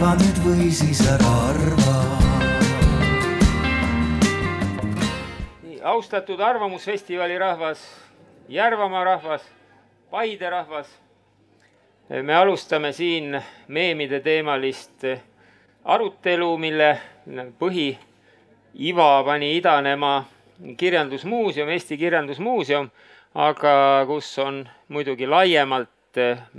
arva nüüd või siis ära arva. austatud Arvamusfestivali rahvas, Järvamaa rahvas, Paide rahvas. me alustame siin meemide teemalist arutelu, mille põhiiva pani idanema Kirjandusmuuseum, Eesti Kirjandusmuuseum, aga kus on muidugi laiemalt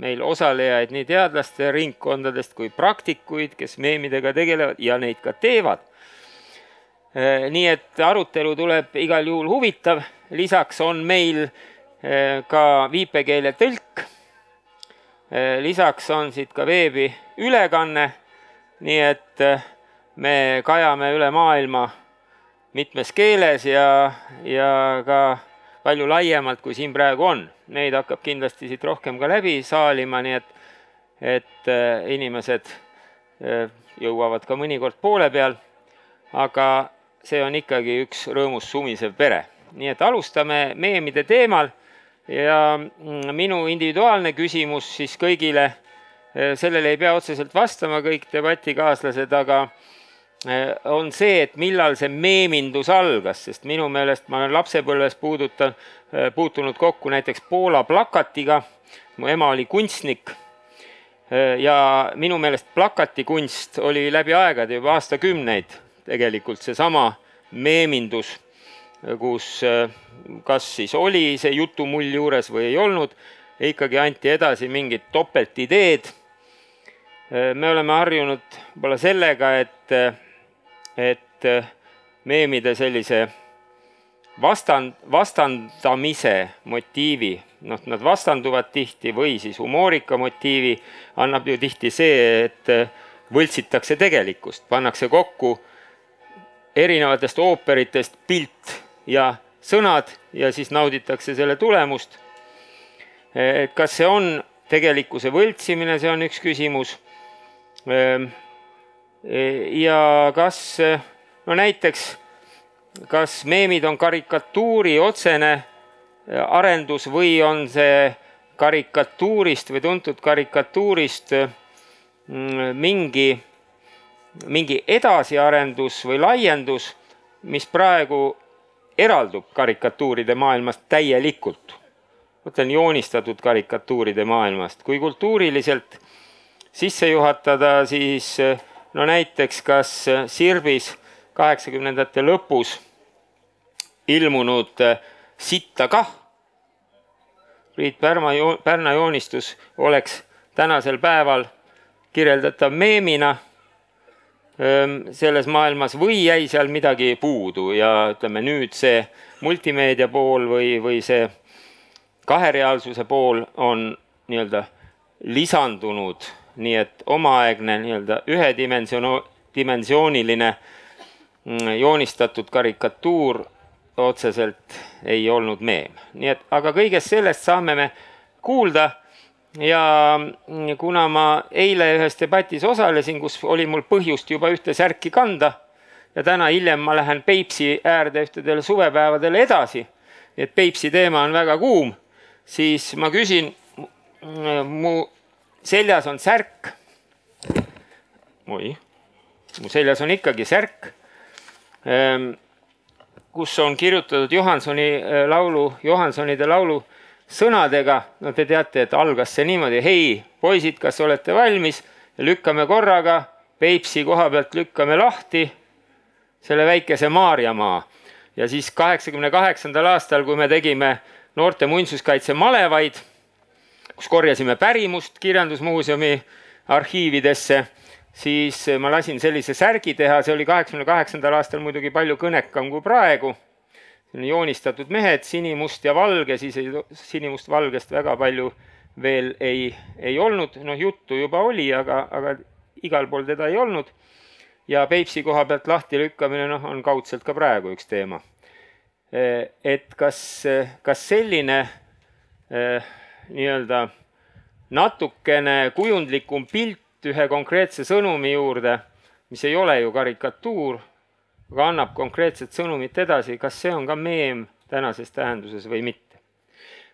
meil osalejaid nii teadlaste ringkondadest kui praktikuid, kes meemidega tegelevad ja neid ka teevad. nii et arutelu tuleb igal juhul huvitav, lisaks on meil ka viipekeele tõlk. lisaks on siit ka veebi ülekanne, nii et me kajame üle maailma mitmes keeles ja, ja ka palju laiemalt, kui siin praegu on. Neid hakkab kindlasti siit rohkem ka läbi saalima, nii et, et äh, inimesed äh, jõuavad ka mõnikord poole peal. aga see on ikkagi üks rõõmus sumisev pere. nii et alustame meemide teemal ja mm, minu individuaalne küsimus siis kõigile, äh, sellele ei pea otseselt vastama kõik debatikaaslased, aga on see, et millal see meemindus algas, sest minu meelest ma olen lapsepõlves puudutan, äh, puutunud kokku näiteks Poola plakatiga, mu ema oli kunstnik äh, ja minu meelest plakatikunst oli läbi aegade juba aastakümneid tegelikult seesama meemindus, kus kas siis oli see jutumull juures või ei olnud, ikkagi anti edasi mingid topeltideed. me oleme harjunud võib-olla sellega, et et äh, meemide sellise vastand, vastandamise motiivi, noh, nad vastanduvad tihti või siis humoorika motiivi annab ju tihti see, et äh, võltsitakse tegelikkust, pannakse kokku erinevatest ooperitest pilt ja sõnad ja siis nauditakse selle tulemust. et kas see on tegelikkuse võltsimine, see on üks küsimus ehm, ja kas, no näiteks, kas meemid on karikatuuri otsene arendus või on see karikatuurist või tuntud karikatuurist mm, mingi, mingi edasiarendus või laiendus, mis praegu eraldub karikatuuride maailmast täielikult. mõtlen joonistatud karikatuuride maailmast. kui kultuuriliselt sisse juhatada, siis äh, no näiteks kas Sirbis kaheksakümnendate lõpus ilmunud äh, Sitta kah, Priit Pärma jo-, Pärna joonistus oleks tänasel päeval kirjeldatav meemina. Selles maailmas või jäi seal midagi puudu ja ütleme nüüd see multimeedia pool või, või see kahereaalsuse pool on nii-öelda lisandunud nii et omaaegne nii-öelda ühedimensiono-, dimensiooniline mm, joonistatud karikatuur otseselt ei olnud meem. nii et aga kõigest sellest saame me kuulda ja kuna ma eile ühes debatis osalesin, kus oli mul põhjust juba ühte särki kanda ja täna hiljem ma lähen Peipsi äärde ühtedele suvepäevadele edasi, nii et Peipsi teema on väga kuum, siis ma küsin mu seljas on särk. oi, mu seljas on ikkagi särk, ehm, kus on kirjutatud Johansoni eh, laulu, Johansonide laulu sõnadega, no te teate, et algas see niimoodi, hei, poisid, kas olete valmis, lükkame korraga. Peipsi koha pealt lükkame lahti. Selle väikese Maarjamaa. ja siis kaheksakümne kaheksandal aastal, kui me tegime noorte muinsuskaitse malevaid kus korjasime pärimust Kirjandusmuuseumi arhiividesse, siis ma lasin sellise särgi teha, see oli kaheksakümne kaheksandal aastal muidugi palju kõnekam kui praegu. joonistatud mehed, sinimust ja valge, siis ei, sinimust-valgest väga palju veel ei, ei olnud, noh juttu juba oli, aga, aga igal pool teda ei olnud. ja Peipsi koha pealt lahti lükkamine, noh, on kaudselt ka praegu üks teema. et kas, kas selline eh, nii-öelda natukene kujundlikum pilt ühe konkreetse sõnumi juurde, mis ei ole ju karikatuur, aga annab konkreetset sõnumit edasi, kas see on ka meem tänases tähenduses või mitte.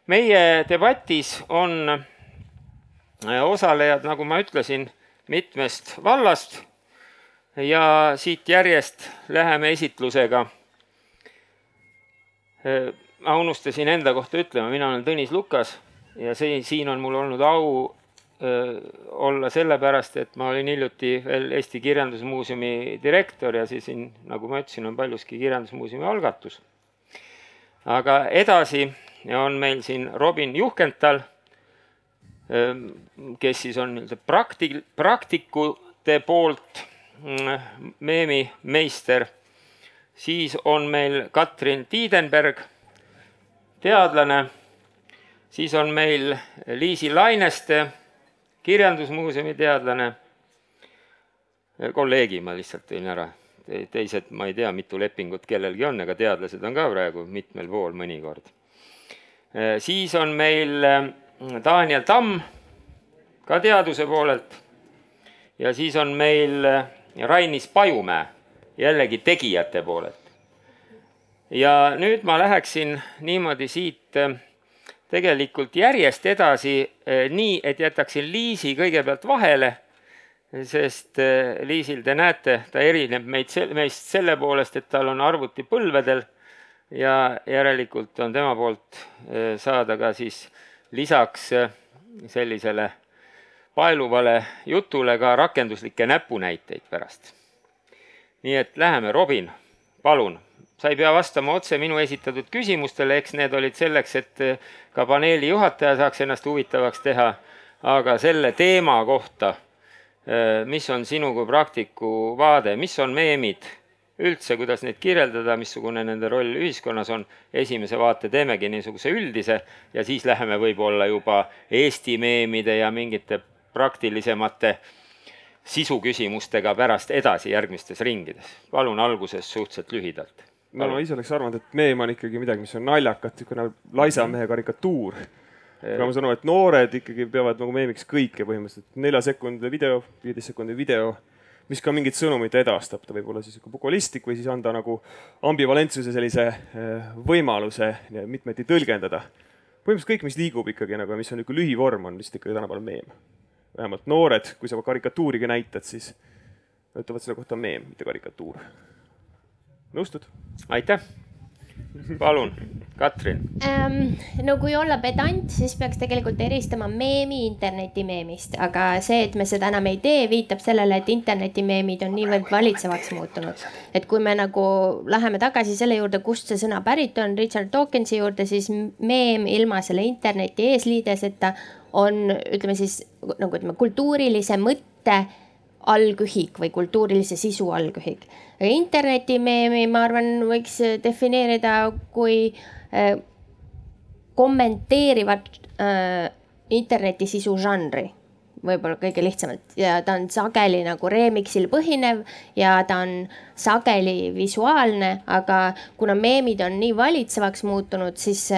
meie debatis on äh, osalejad, nagu ma ütlesin, mitmest vallast ja siit järjest läheme esitlusega. ma unustasin enda kohta ütlema, mina olen Tõnis Lukas ja see, siin on mul olnud au öö, olla sellepärast, et ma olin hiljuti veel Eesti Kirjandusmuuseumi direktor ja siis siin, nagu ma ütlesin, on paljuski Kirjandusmuuseumi algatus. aga edasi on meil siin Robin Juhkental, kes siis on nii-öelda prakti-, praktikute poolt meemimeister. siis on meil Katrin Tiidenberg, teadlane. Siis on meil Liisi Laineste, Kirjandusmuuseumi teadlane. kolleegi ma lihtsalt tõin ära, teised, ma ei tea, mitu lepingut kellelgi on, ega teadlased on ka praegu mitmel pool mõnikord. siis on meil Daniel Tamm, ka teaduse poolelt. ja siis on meil Rainis Pajumäe, jällegi tegijate poolelt. ja nüüd ma läheksin niimoodi siit äh, tegelikult järjest edasi äh, nii, et jätaksin Liisi kõigepealt vahele, sest äh, Liisil te näete, ta erineb meid, meist selle poolest, et tal on arvuti põlvedel ja järelikult on tema poolt saada ka siis lisaks sellisele paeluvale jutule ka rakenduslikke näpunäiteid pärast. nii et läheme, Robin, palun, sa ei pea vastama otse minu esitatud küsimustele, eks need olid selleks, et ka paneeli juhataja saaks ennast huvitavaks teha, aga selle teema kohta, mis on sinu kui praktiku vaade, mis on meemid üldse, kuidas neid kirjeldada, missugune nende roll ühiskonnas on, esimese vaate teemegi niisuguse üldise ja siis läheme võib-olla juba Eesti meemide ja mingite praktilisemate sisuküsimustega pärast edasi järgmistes ringides. palun alguses suhteliselt lühidalt. No ma ise oleks arvanud, et meem on ikkagi midagi, mis on naljakat, niisugune laisa mehe karikatuur. aga ma saan aru, et noored ikkagi peavad nagu meemiks kõike põhimõtteliselt, neljasekundine video, viieteistsekundine video, mis ka mingit sõnumit edastab, ta võib olla siis populistlik või siis anda nagu ambivalentsuse sellise eh, võimaluse mitmeti tõlgendada. põhimõtteliselt kõik, mis liigub ikkagi nagu, mis on niisugune lühivorm, on lihtsalt ikkagi tänapäeval meem vähemalt noored, kui sa karikatuuri ka näitad, siis ütlevad selle kohta meem, mitte karikatuur. Nõustud? aitäh! palun, Katrin ähm,. no kui olla pedant, siis peaks tegelikult eristama meemi internetimeemist, aga see, et me seda enam ei tee, viitab sellele, et internetimeemid on niivõrd valitsevaks muutunud. et kui me nagu läheme tagasi selle juurde, kust see sõna pärit on, Richard Dawkinsi juurde, siis meem ilma selle interneti eesliideseta on, ütleme siis nagu ütleme, kultuurilise mõtte allkühik või kultuurilise sisu allkühik. internetimeemi, ma arvan, võiks defineerida kui äh, kommenteerivat äh, internetisisu žanri võib-olla kõige lihtsamalt ja ta on sageli nagu remix'il põhinev ja ta on sageli visuaalne, aga kuna meemid on nii valitsevaks muutunud, siis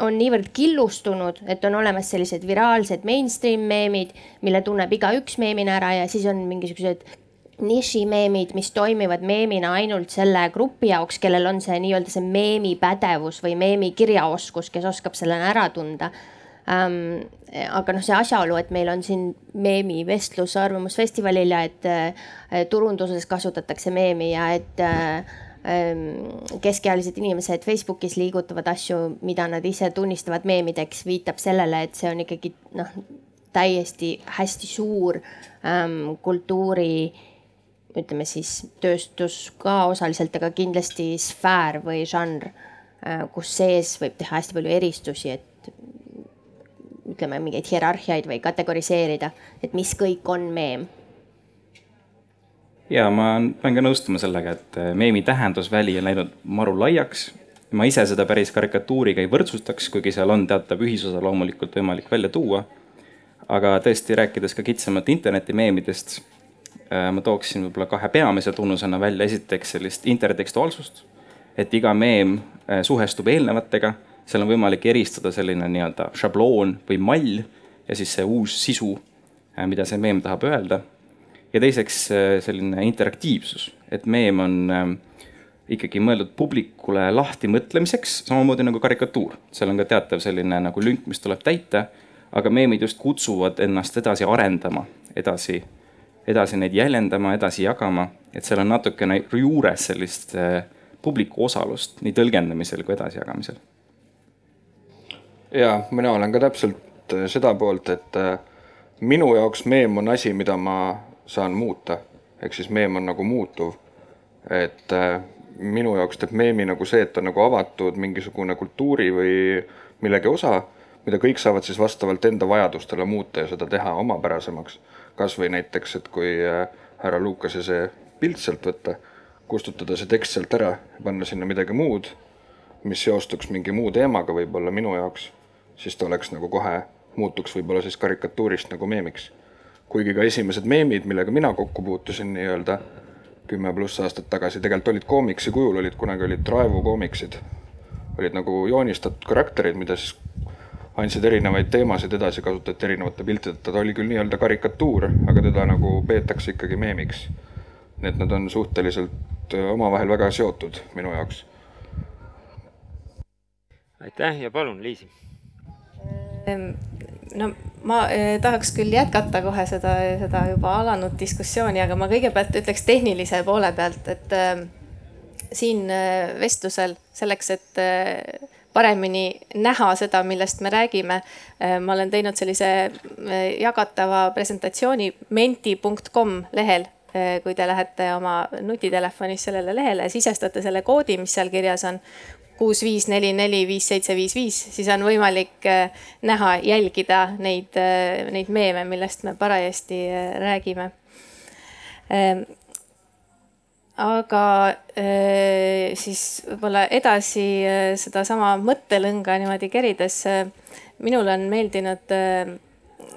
on niivõrd killustunud, et on olemas sellised viraalsed mainstream meemid, mille tunneb igaüks meemina ära ja siis on mingisugused nišimeemid, mis toimivad meemina ainult selle grupi jaoks, kellel on see nii-öelda see meemipädevus või meemikirjaoskus, kes oskab selle ära tunda ähm,. aga noh, see asjaolu, et meil on siin meemivestlus Arvamusfestivalil ja et äh, turunduses kasutatakse meemi ja et äh, keskealised inimesed Facebookis liigutavad asju, mida nad ise tunnistavad meemideks, viitab sellele, et see on ikkagi noh, täiesti hästi suur ähm, kultuuri, ütleme siis tööstus ka osaliselt, aga kindlasti sfäär või žanr äh,, kus sees võib teha hästi palju eristusi, et ütleme, mingeid hierarhiaid või kategoriseerida, et mis kõik on meem ja ma pean ka nõustuma sellega, et äh, meemi tähendusväli on läinud maru laiaks. ma ise seda päris karikatuuriga ei võrdsustaks, kuigi seal on teatav ühisosa loomulikult võimalik välja tuua. aga tõesti, rääkides ka kitsamalt internetimeemidest, äh, ma tooksin võib-olla kahe peamise tunnusena välja esiteks sellist intertekstuaalsust, et iga meem äh, suhestub eelnevatega, seal on võimalik eristada selline nii-öelda šabloon või mall ja siis see uus sisu, mida see meem tahab öelda ja teiseks äh, selline interaktiivsus, et meem on äh, ikkagi mõeldud publikule lahti mõtlemiseks, samamoodi nagu karikatuur. seal on ka teatav selline nagu lünk, mis tuleb täita, aga meemid just kutsuvad ennast edasi arendama edasi, edasi neid jäljendama, edasi jagama, et seal on natukene juures sellist äh, publiku osalust nii tõlgendamisel kui edasijagamisel. ja mina olen ka täpselt seda poolt, et minu jaoks meem on asi, mida ma saan muuta, ehk siis meem on nagu muutuv. et äh, minu jaoks teeb meemi nagu see, et on nagu avatud mingisugune kultuuri või millegi osa, mida kõik saavad siis vastavalt enda vajadustele muuta ja seda teha omapärasemaks. kasvõi näiteks, et kui härra Lukase see pilt sealt võtta kustutada see tekst sealt ära, panna sinna midagi muud, mis seostuks mingi muu teemaga võib-olla minu jaoks, siis ta oleks nagu kohe, muutuks võib-olla siis karikatuurist nagu meemiks. Kuigi ka esimesed meemid, millega mina kokku puutusin nii-öelda kümme pluss aastat tagasi, tegelikult olid koomiksi kujul, olid kunagi olid Raevu koomiksid. olid nagu joonistatud karakterid, mida siis andsid erinevaid teemasid edasi, kasutati erinevate piltideta, ta oli küll nii-öelda karikatuur, aga teda nagu peetakse ikkagi meemiks. nii et nad on suhteliselt Äh, omavahel väga seotud minu jaoks. aitäh ja palun, Liisi. Ehm, no ma eh, tahaks küll jätkata kohe seda, seda juba alanud diskussiooni, aga ma kõigepealt ütleks tehnilise poole pealt, et äh, siin äh, vestlusel selleks, et äh, paremini näha seda, millest me räägime. ma olen teinud sellise jagatava presentatsiooni menti.com lehel Eh, kui te lähete oma nutitelefonis sellele lehele, sisestate selle koodi, mis seal kirjas on, kuus, viis, neli, neli, viis, seitse, viis, viis, siis on võimalik eh, näha, jälgida neid, eh, neid meeme, millest me parajasti räägime. Ehm, aga siis võib-olla edasi sedasama mõttelõnga niimoodi kerides, minul on meeldinud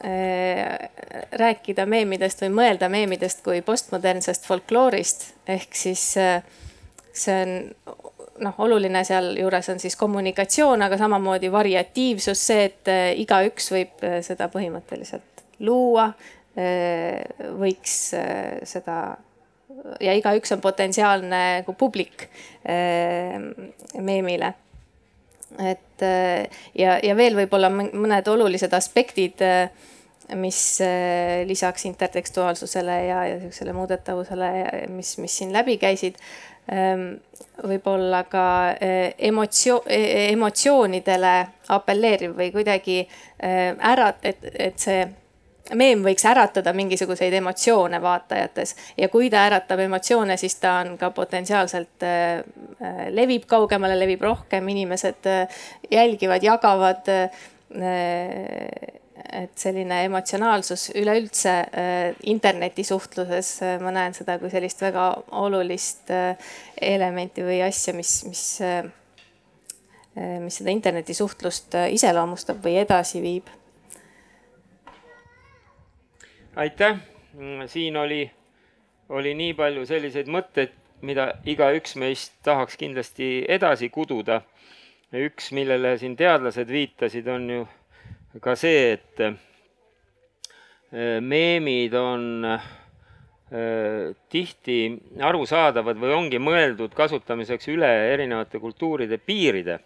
Äh, rääkida meemidest või mõelda meemidest kui postmodernsest folkloorist, ehk siis äh, see on noh, oluline sealjuures on siis kommunikatsioon, aga samamoodi variatiivsus, see, et äh, igaüks võib seda põhimõtteliselt luua, võiks seda ja igaüks on potentsiaalne nagu publik meemile. Et ja, ja veel võib-olla mõned olulised aspektid mis äh, lisaks intertekstuaalsusele ja, ja sihukesele muudetavusele, mis, mis siin läbi käisid, võib-olla ka äh, emotsio-, e-, e-, emotsioonidele apelleeriv või kuidagi ära, et, et see meem võiks äratada mingisuguseid emotsioone vaatajates. Ja kui ta äratab emotsioone, siis ta on ka potentsiaalselt äh,, levib kaugemale, levib rohkem, inimesed äh, jälgivad, jagavad äh, et selline emotsionaalsus üleüldse äh, internetisuhtluses, äh, ma näen seda kui sellist väga olulist äh, elementi või asja, mis, mis, mis seda internetisuhtlust iseloomustab või edasi viib. aitäh, siin oli, oli nii palju selliseid mõtteid, mida igaüks meist tahaks kindlasti edasi kududa. üks, millele siin teadlased viitasid, on ju ka see, et äh, meemid on äh, tihti arusaadavad või ongi mõeldud kasutamiseks üle erinevate kultuuride piiride.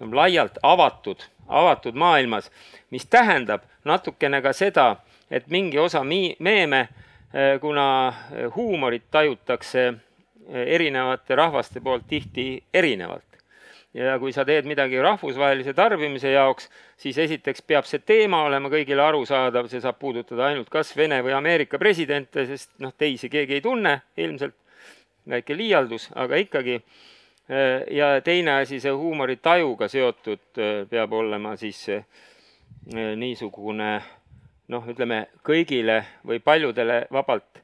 laialt avatud, avatud maailmas, mis tähendab natukene ka seda, et mingi osa mi-, meeme, äh, kuna huumorit tajutakse erinevate rahvaste poolt tihti erinevalt ja kui sa teed midagi rahvusvahelise tarbimise jaoks, siis esiteks peab see teema olema kõigile arusaadav, see saab puudutada ainult kas Vene või Ameerika presidente, sest noh, teisi keegi ei tunne ilmselt, väike liialdus, aga ikkagi. Äh, ja teine asi, see huumoritajuga seotud äh, peab olema siis äh, niisugune noh, ütleme kõigile või paljudele vabalt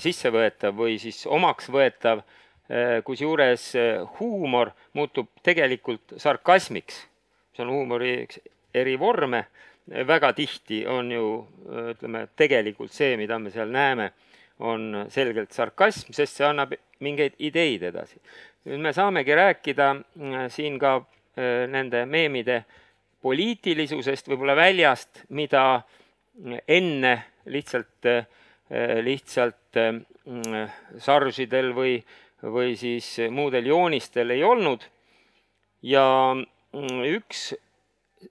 sissevõetav või siis omaks võetav kusjuures äh, huumor muutub tegelikult sarkasmiks. see on huumori üks eri vorme. väga tihti on ju ütleme, tegelikult see, mida me seal näeme, on selgelt sarkasm, sest see annab mingeid ideid edasi. nüüd me saamegi rääkida äh, siin ka nende meemide poliitilisusest, võib-olla väljast, mida enne lihtsalt, lihtsalt saržidel või või siis muudel joonistel ei olnud. ja üks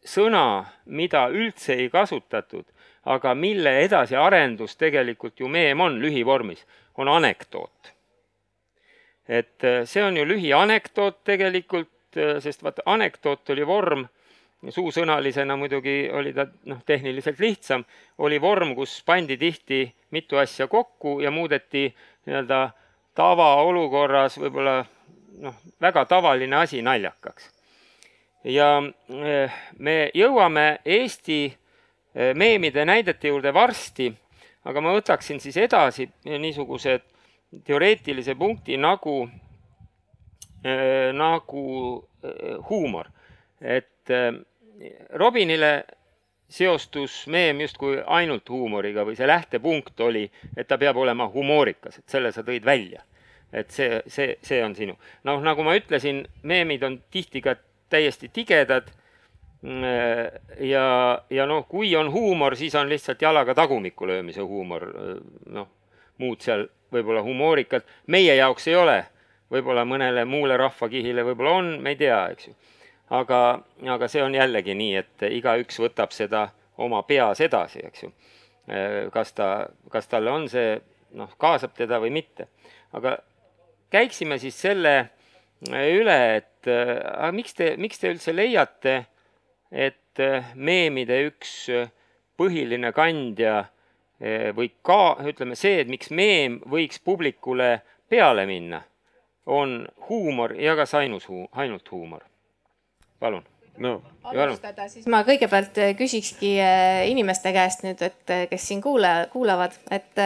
sõna, mida üldse ei kasutatud, aga mille edasiarendus tegelikult ju meem on lühivormis, on anekdoot. et äh, see on ju lühianekdoot tegelikult, äh, sest vaata, anekdoot oli vorm, suusõnalisena muidugi oli ta noh, tehniliselt lihtsam, oli vorm, kus pandi tihti mitu asja kokku ja muudeti nii-öelda tavaolukorras võib-olla noh, väga tavaline asi naljakaks. ja eh, me jõuame Eesti eh, meemide näidete juurde varsti, aga ma võtaksin siis edasi niisuguse teoreetilise punkti nagu, eh, nagu huumor. et Robinile seostus meem justkui ainult huumoriga või see lähtepunkt oli, et ta peab olema humoorikas, et selle sa tõid välja et see, see, see on sinu. noh, nagu ma ütlesin, meemid on tihti ka täiesti tigedad. ja, ja noh, kui on huumor, siis on lihtsalt jalaga tagumikku löömise huumor. noh, muud seal võib-olla humoorikad, meie jaoks ei ole. võib-olla mõnele muule rahvakihile võib-olla on, me ei tea, eks ju. Aga, aga see on jällegi nii, et igaüks võtab seda oma peas edasi, eks ju. kas ta, kas talle on see, noh, kaasab teda või mitte. aga käiksime siis selle üle, et aga miks te, miks te üldse leiate, et meemide üks põhiline kandja või ka ütleme see, et miks meem võiks publikule peale minna, on huumor ja kas ainus huu-, ainult huumor. Palun no alustada, siis ma kõigepealt küsikski inimeste käest nüüd, et kes siin kuule, kuulavad, et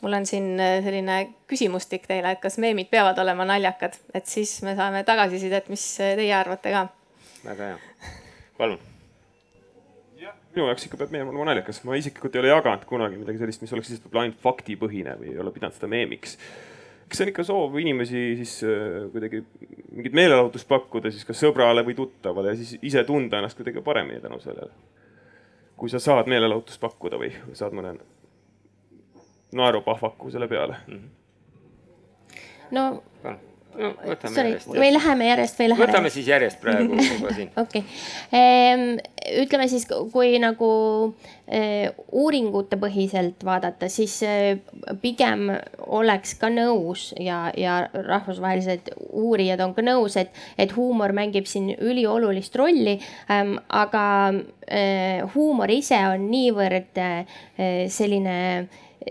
mul on siin selline küsimustik teile, et kas meemid peavad olema naljakad, et siis me saame tagasisidet, mis teie arvate ka. väga hea, palun. minu jaoks ikka peab meem olema naljakas, ma isiklikult ei ole jaganud kunagi midagi sellist, mis oleks lihtsalt ainult faktipõhine või ei ole pidanud seda meemiks. See on ikka soov inimesi siis äh, kuidagi mingit meelelahutust pakkuda siis kas sõbrale või tuttavale ja siis ise tunda ennast kuidagi paremini tänu sellele. kui sa saad meelelahutust pakkuda või saad mõne naerupahvaku selle peale mm. -hmm. no no Sorry, või läheme järjest või läheme? võtame siis järjest praegu juba siin. okei okay., ütleme siis, kui nagu eh, uuringute põhiselt vaadata, siis eh, pigem oleks ka nõus ja, ja rahvusvahelised uurijad on ka nõus, et, et huumor mängib siin üliolulist rolli ähm,. aga äh, huumor ise on niivõrd selline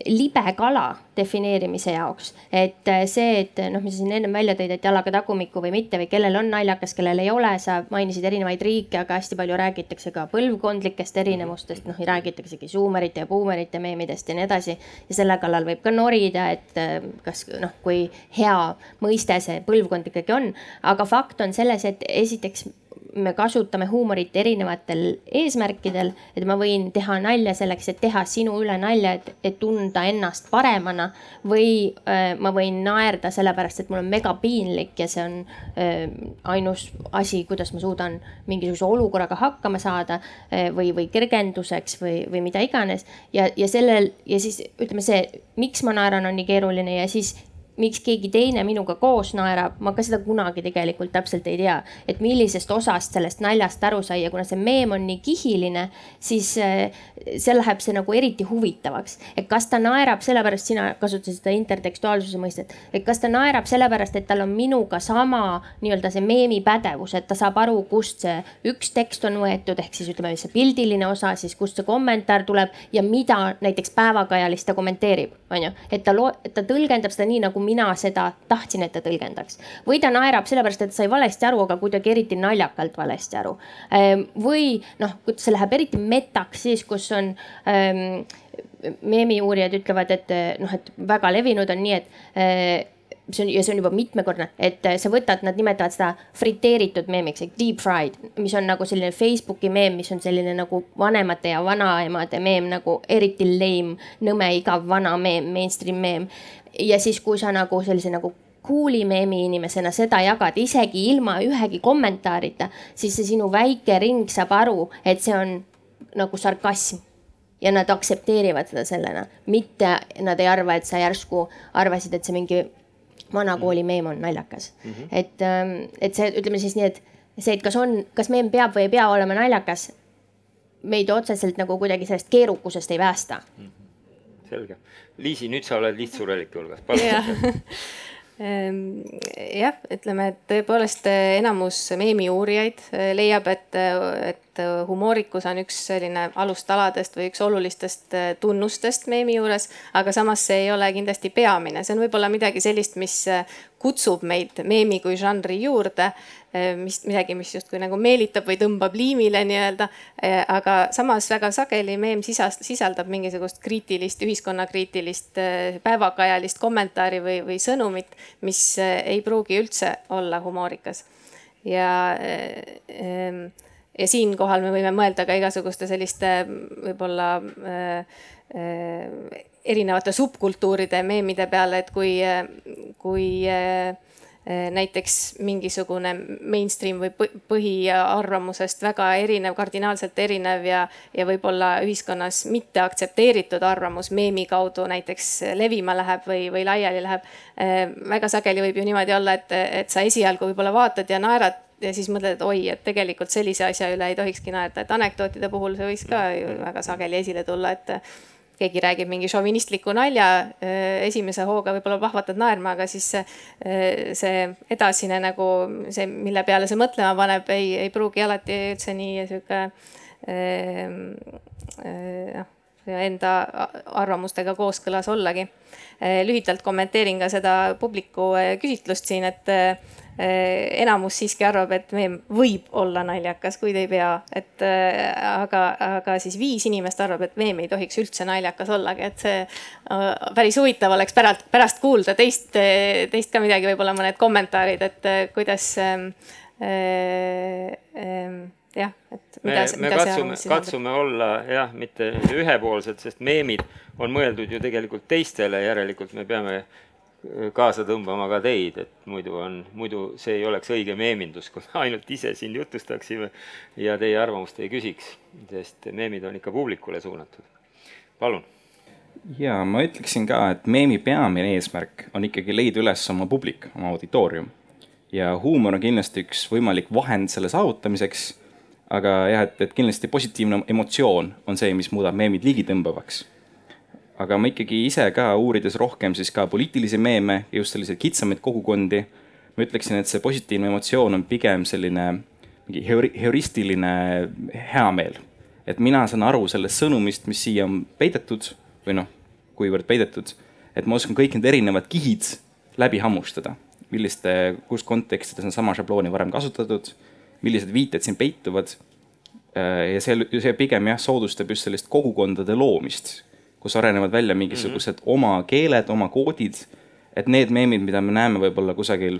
libe kala defineerimise jaoks. et äh, see, et noh, mis sa siin ennem välja tõid, et jalaga tagumikku või mitte või kellel on naljakas, kellel ei ole, sa mainisid erinevaid riike, aga hästi palju räägitakse ka põlvkondlikest erinevustest, noh räägitaksegi suumerite ja buumerite meemidest ja nii edasi. ja selle kallal võib ka norida, et äh, kas noh, kui hea mõiste see põlvkond ikkagi on, aga fakt on selles, et esiteks me kasutame huumorit erinevatel eesmärkidel, et ma võin teha nalja selleks, et teha sinu üle nalja, et, et tunda ennast paremana. või äh, ma võin naerda sellepärast, et mul on mega piinlik ja see on äh, ainus asi, kuidas ma suudan mingisuguse olukorraga hakkama saada äh, või, või kergenduseks või, või mida iganes. ja, ja sellel ja siis ütleme see, miks ma naeran, on nii keeruline ja siis miks keegi teine minuga koos naerab, ma ka seda kunagi tegelikult täpselt ei tea. et millisest osast sellest naljast aru sai ja kuna see meem on nii kihiline, siis eh, see läheb see nagu eriti huvitavaks. et kas ta naerab sellepärast, sina kasutasid seda intertekstuaalsuse mõistet, et kas ta naerab sellepärast, et tal on minuga sama nii-öelda see meemi pädevus, et ta saab aru, kust see üks tekst on võetud, ehk siis ütleme, see pildiline osa, siis kust see kommentaar tuleb ja mida näiteks päevakajalist ta kommenteerib, on ju. et ta loo-, ta tõlgendab seda nii nagu mina seda tahtsin, et ta tõlgendaks. või ta naerab sellepärast, et sai valesti aru, aga kuidagi eriti naljakalt valesti aru. Ehm, või noh, see läheb eriti metaks siis, kus on ähm, meemiuurijad ütlevad, et noh, et väga levinud on nii, et äh, see on ja see on juba mitmekordne, et sa võtad, nad nimetavad seda friteeritud meemiks ehk deep fried, mis on nagu selline Facebooki meem, mis on selline nagu vanemate ja vanaemade meem nagu eriti lame, nõme, igav vana meem, mainstream meem ja siis, kui sa nagu sellise nagu cool'i meemi inimesena seda jagad, isegi ilma ühegi kommentaarita, siis see sinu väike ring saab aru, et see on nagu sarkasm. ja nad aktsepteerivad seda sellena, mitte nad ei arva, et sa järsku arvasid, et see mingi vanakooli meem on naljakas mm. -hmm. et, ähm, et see, ütleme siis nii, et see, et kas on, kas meem peab või ei pea olema naljakas meid otseselt nagu kuidagi sellest keerukusest ei päästa. selge. Liisi, nüüd sa oled lihtsurelike hulgas, palun. Ehm, jah, ütleme, et tõepoolest eh, enamus meemiuurijaid eh, leiab, et, et humoorikus on üks selline alustaladest või üks olulistest eh, tunnustest meemi juures, aga samas see ei ole kindlasti peamine, see on võib-olla midagi sellist, mis eh, kutsub meid meemi kui žanri juurde, mis midagi, mis justkui nagu meelitab või tõmbab liimile nii-öelda. aga samas väga sageli meem sisas-, sisaldab mingisugust kriitilist, ühiskonnakriitilist, päevakajalist kommentaari või, või sõnumit, mis eh, ei pruugi üldse olla humoorikas. ja eh, em, ja siinkohal me võime mõelda ka igasuguste selliste võib-olla äh, äh, erinevate subkultuuride meemide peale, et kui, kui äh, äh, näiteks mingisugune mainstream või põ- põhiarvamusest väga erinev, kardinaalselt erinev ja, ja võib-olla ühiskonnas mitte aktsepteeritud arvamus meemi kaudu näiteks levima läheb või, või laiali läheb. väga sageli võib ju niimoodi olla, et, et sa esialgu võib-olla vaatad ja naerad ja siis mõtled, et oi, et tegelikult sellise asja üle ei tohikski naerda, et anekdootide puhul see võiks ka ju väga sageli esile tulla, et keegi räägib mingi šovinistliku nalja, esimese hooga võib-olla pahvatad naerma, aga siis see, see edasine nagu see, mille peale see mõtlema paneb, ei, ei pruugi alati üldse nii sihuke noh, enda arvamustega kooskõlas ollagi. lühidalt kommenteerin ka seda publiku küsitlust siin, et enamus siiski arvab, et meem võib olla naljakas, kuid ei pea, et äh, aga, aga siis viis inimest arvab, et meem ei tohiks üldse naljakas ollagi, et see äh, päris huvitav oleks pärast, pärast kuulda teist, teist ka midagi, võib-olla mõned kommentaarid, et äh, kuidas äh, äh, jah, et me mida, me mida see katsume, katsume olla jah, mitte ühepoolsed, sest meemid on mõeldud ju tegelikult teistele, järelikult me peame kaasa tõmbama ka teid, et muidu on, muidu see ei oleks õige meemindus, kui me ainult ise siin jutustaksime ja teie arvamust ei küsiks, sest meemid on ikka publikule suunatud. palun. ja ma ütleksin ka, et meemi peamine eesmärk on ikkagi leida üles oma publik, oma auditoorium. ja huumor on kindlasti üks võimalik vahend selle saavutamiseks. aga jah, et, et kindlasti positiivne emotsioon on see, mis muudab meemid ligitõmbavaks aga ma ikkagi ise ka uurides rohkem siis ka poliitilisi meeme ja just selliseid kitsamaid kogukondi, ma ütleksin, et see positiivne emotsioon on pigem selline mingi heuri- heuristiline heameel. et mina saan aru sellest sõnumist, mis siia on peidetud või noh, kuivõrd peidetud, et ma oskan kõik need erinevad kihid läbi hammustada, milliste, kus kontekstides on sama šablooni varem kasutatud, millised viited siin peituvad. ja see, see pigem jah, soodustab just sellist kogukondade loomist kus arenevad välja mingisugused mm -hmm. oma keeled, oma koodid. et need meemid, mida me näeme võib-olla kusagil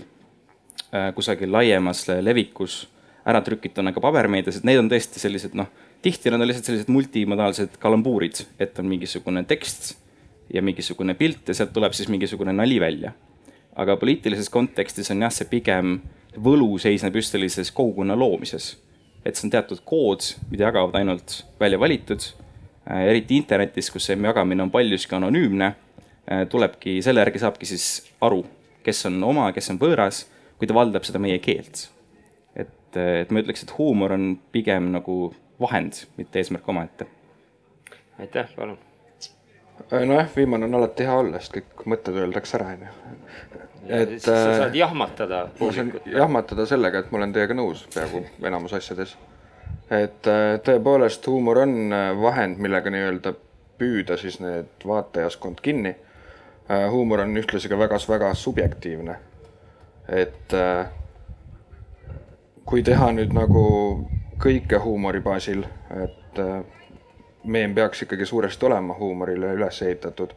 äh,, kusagil laiemas levikus ära trükituna ka pabermeedias, et need on tõesti sellised noh, tihti nad on lihtsalt sellised multimodaalsed kalambuurid, et on mingisugune tekst ja mingisugune pilt ja sealt tuleb siis mingisugune nali välja. aga poliitilises kontekstis on jah, see pigem võlu seisneb just sellises kogukonna loomises. et see on teatud kood, mida jagavad ainult välja valitud Äh, eriti internetis, kus see jagamine on paljuski anonüümne, tulebki, selle järgi saabki siis aru, kes on oma, kes on võõras, kui ta valdab seda meie keelt. et, et ma ütleks, et huumor on pigem nagu vahend, mitte eesmärk omaette. aitäh, palun. nojah, viimane on alati hea olla, sest kõik mõtted öeldakse ära, onju. et et sa äh, saad jahmatada ma saan jahmatada sellega, et ma olen teiega nõus peaaegu enamus asjades. Et äh, tõepoolest huumor on äh, vahend, millega nii-öelda püüda siis need vaatajaskond kinni. huumor on ühtlasi ka väga-väga subjektiivne. et äh, kui teha nüüd nagu kõike huumori baasil, et äh, meem peaks ikkagi suuresti olema huumorile üles ehitatud.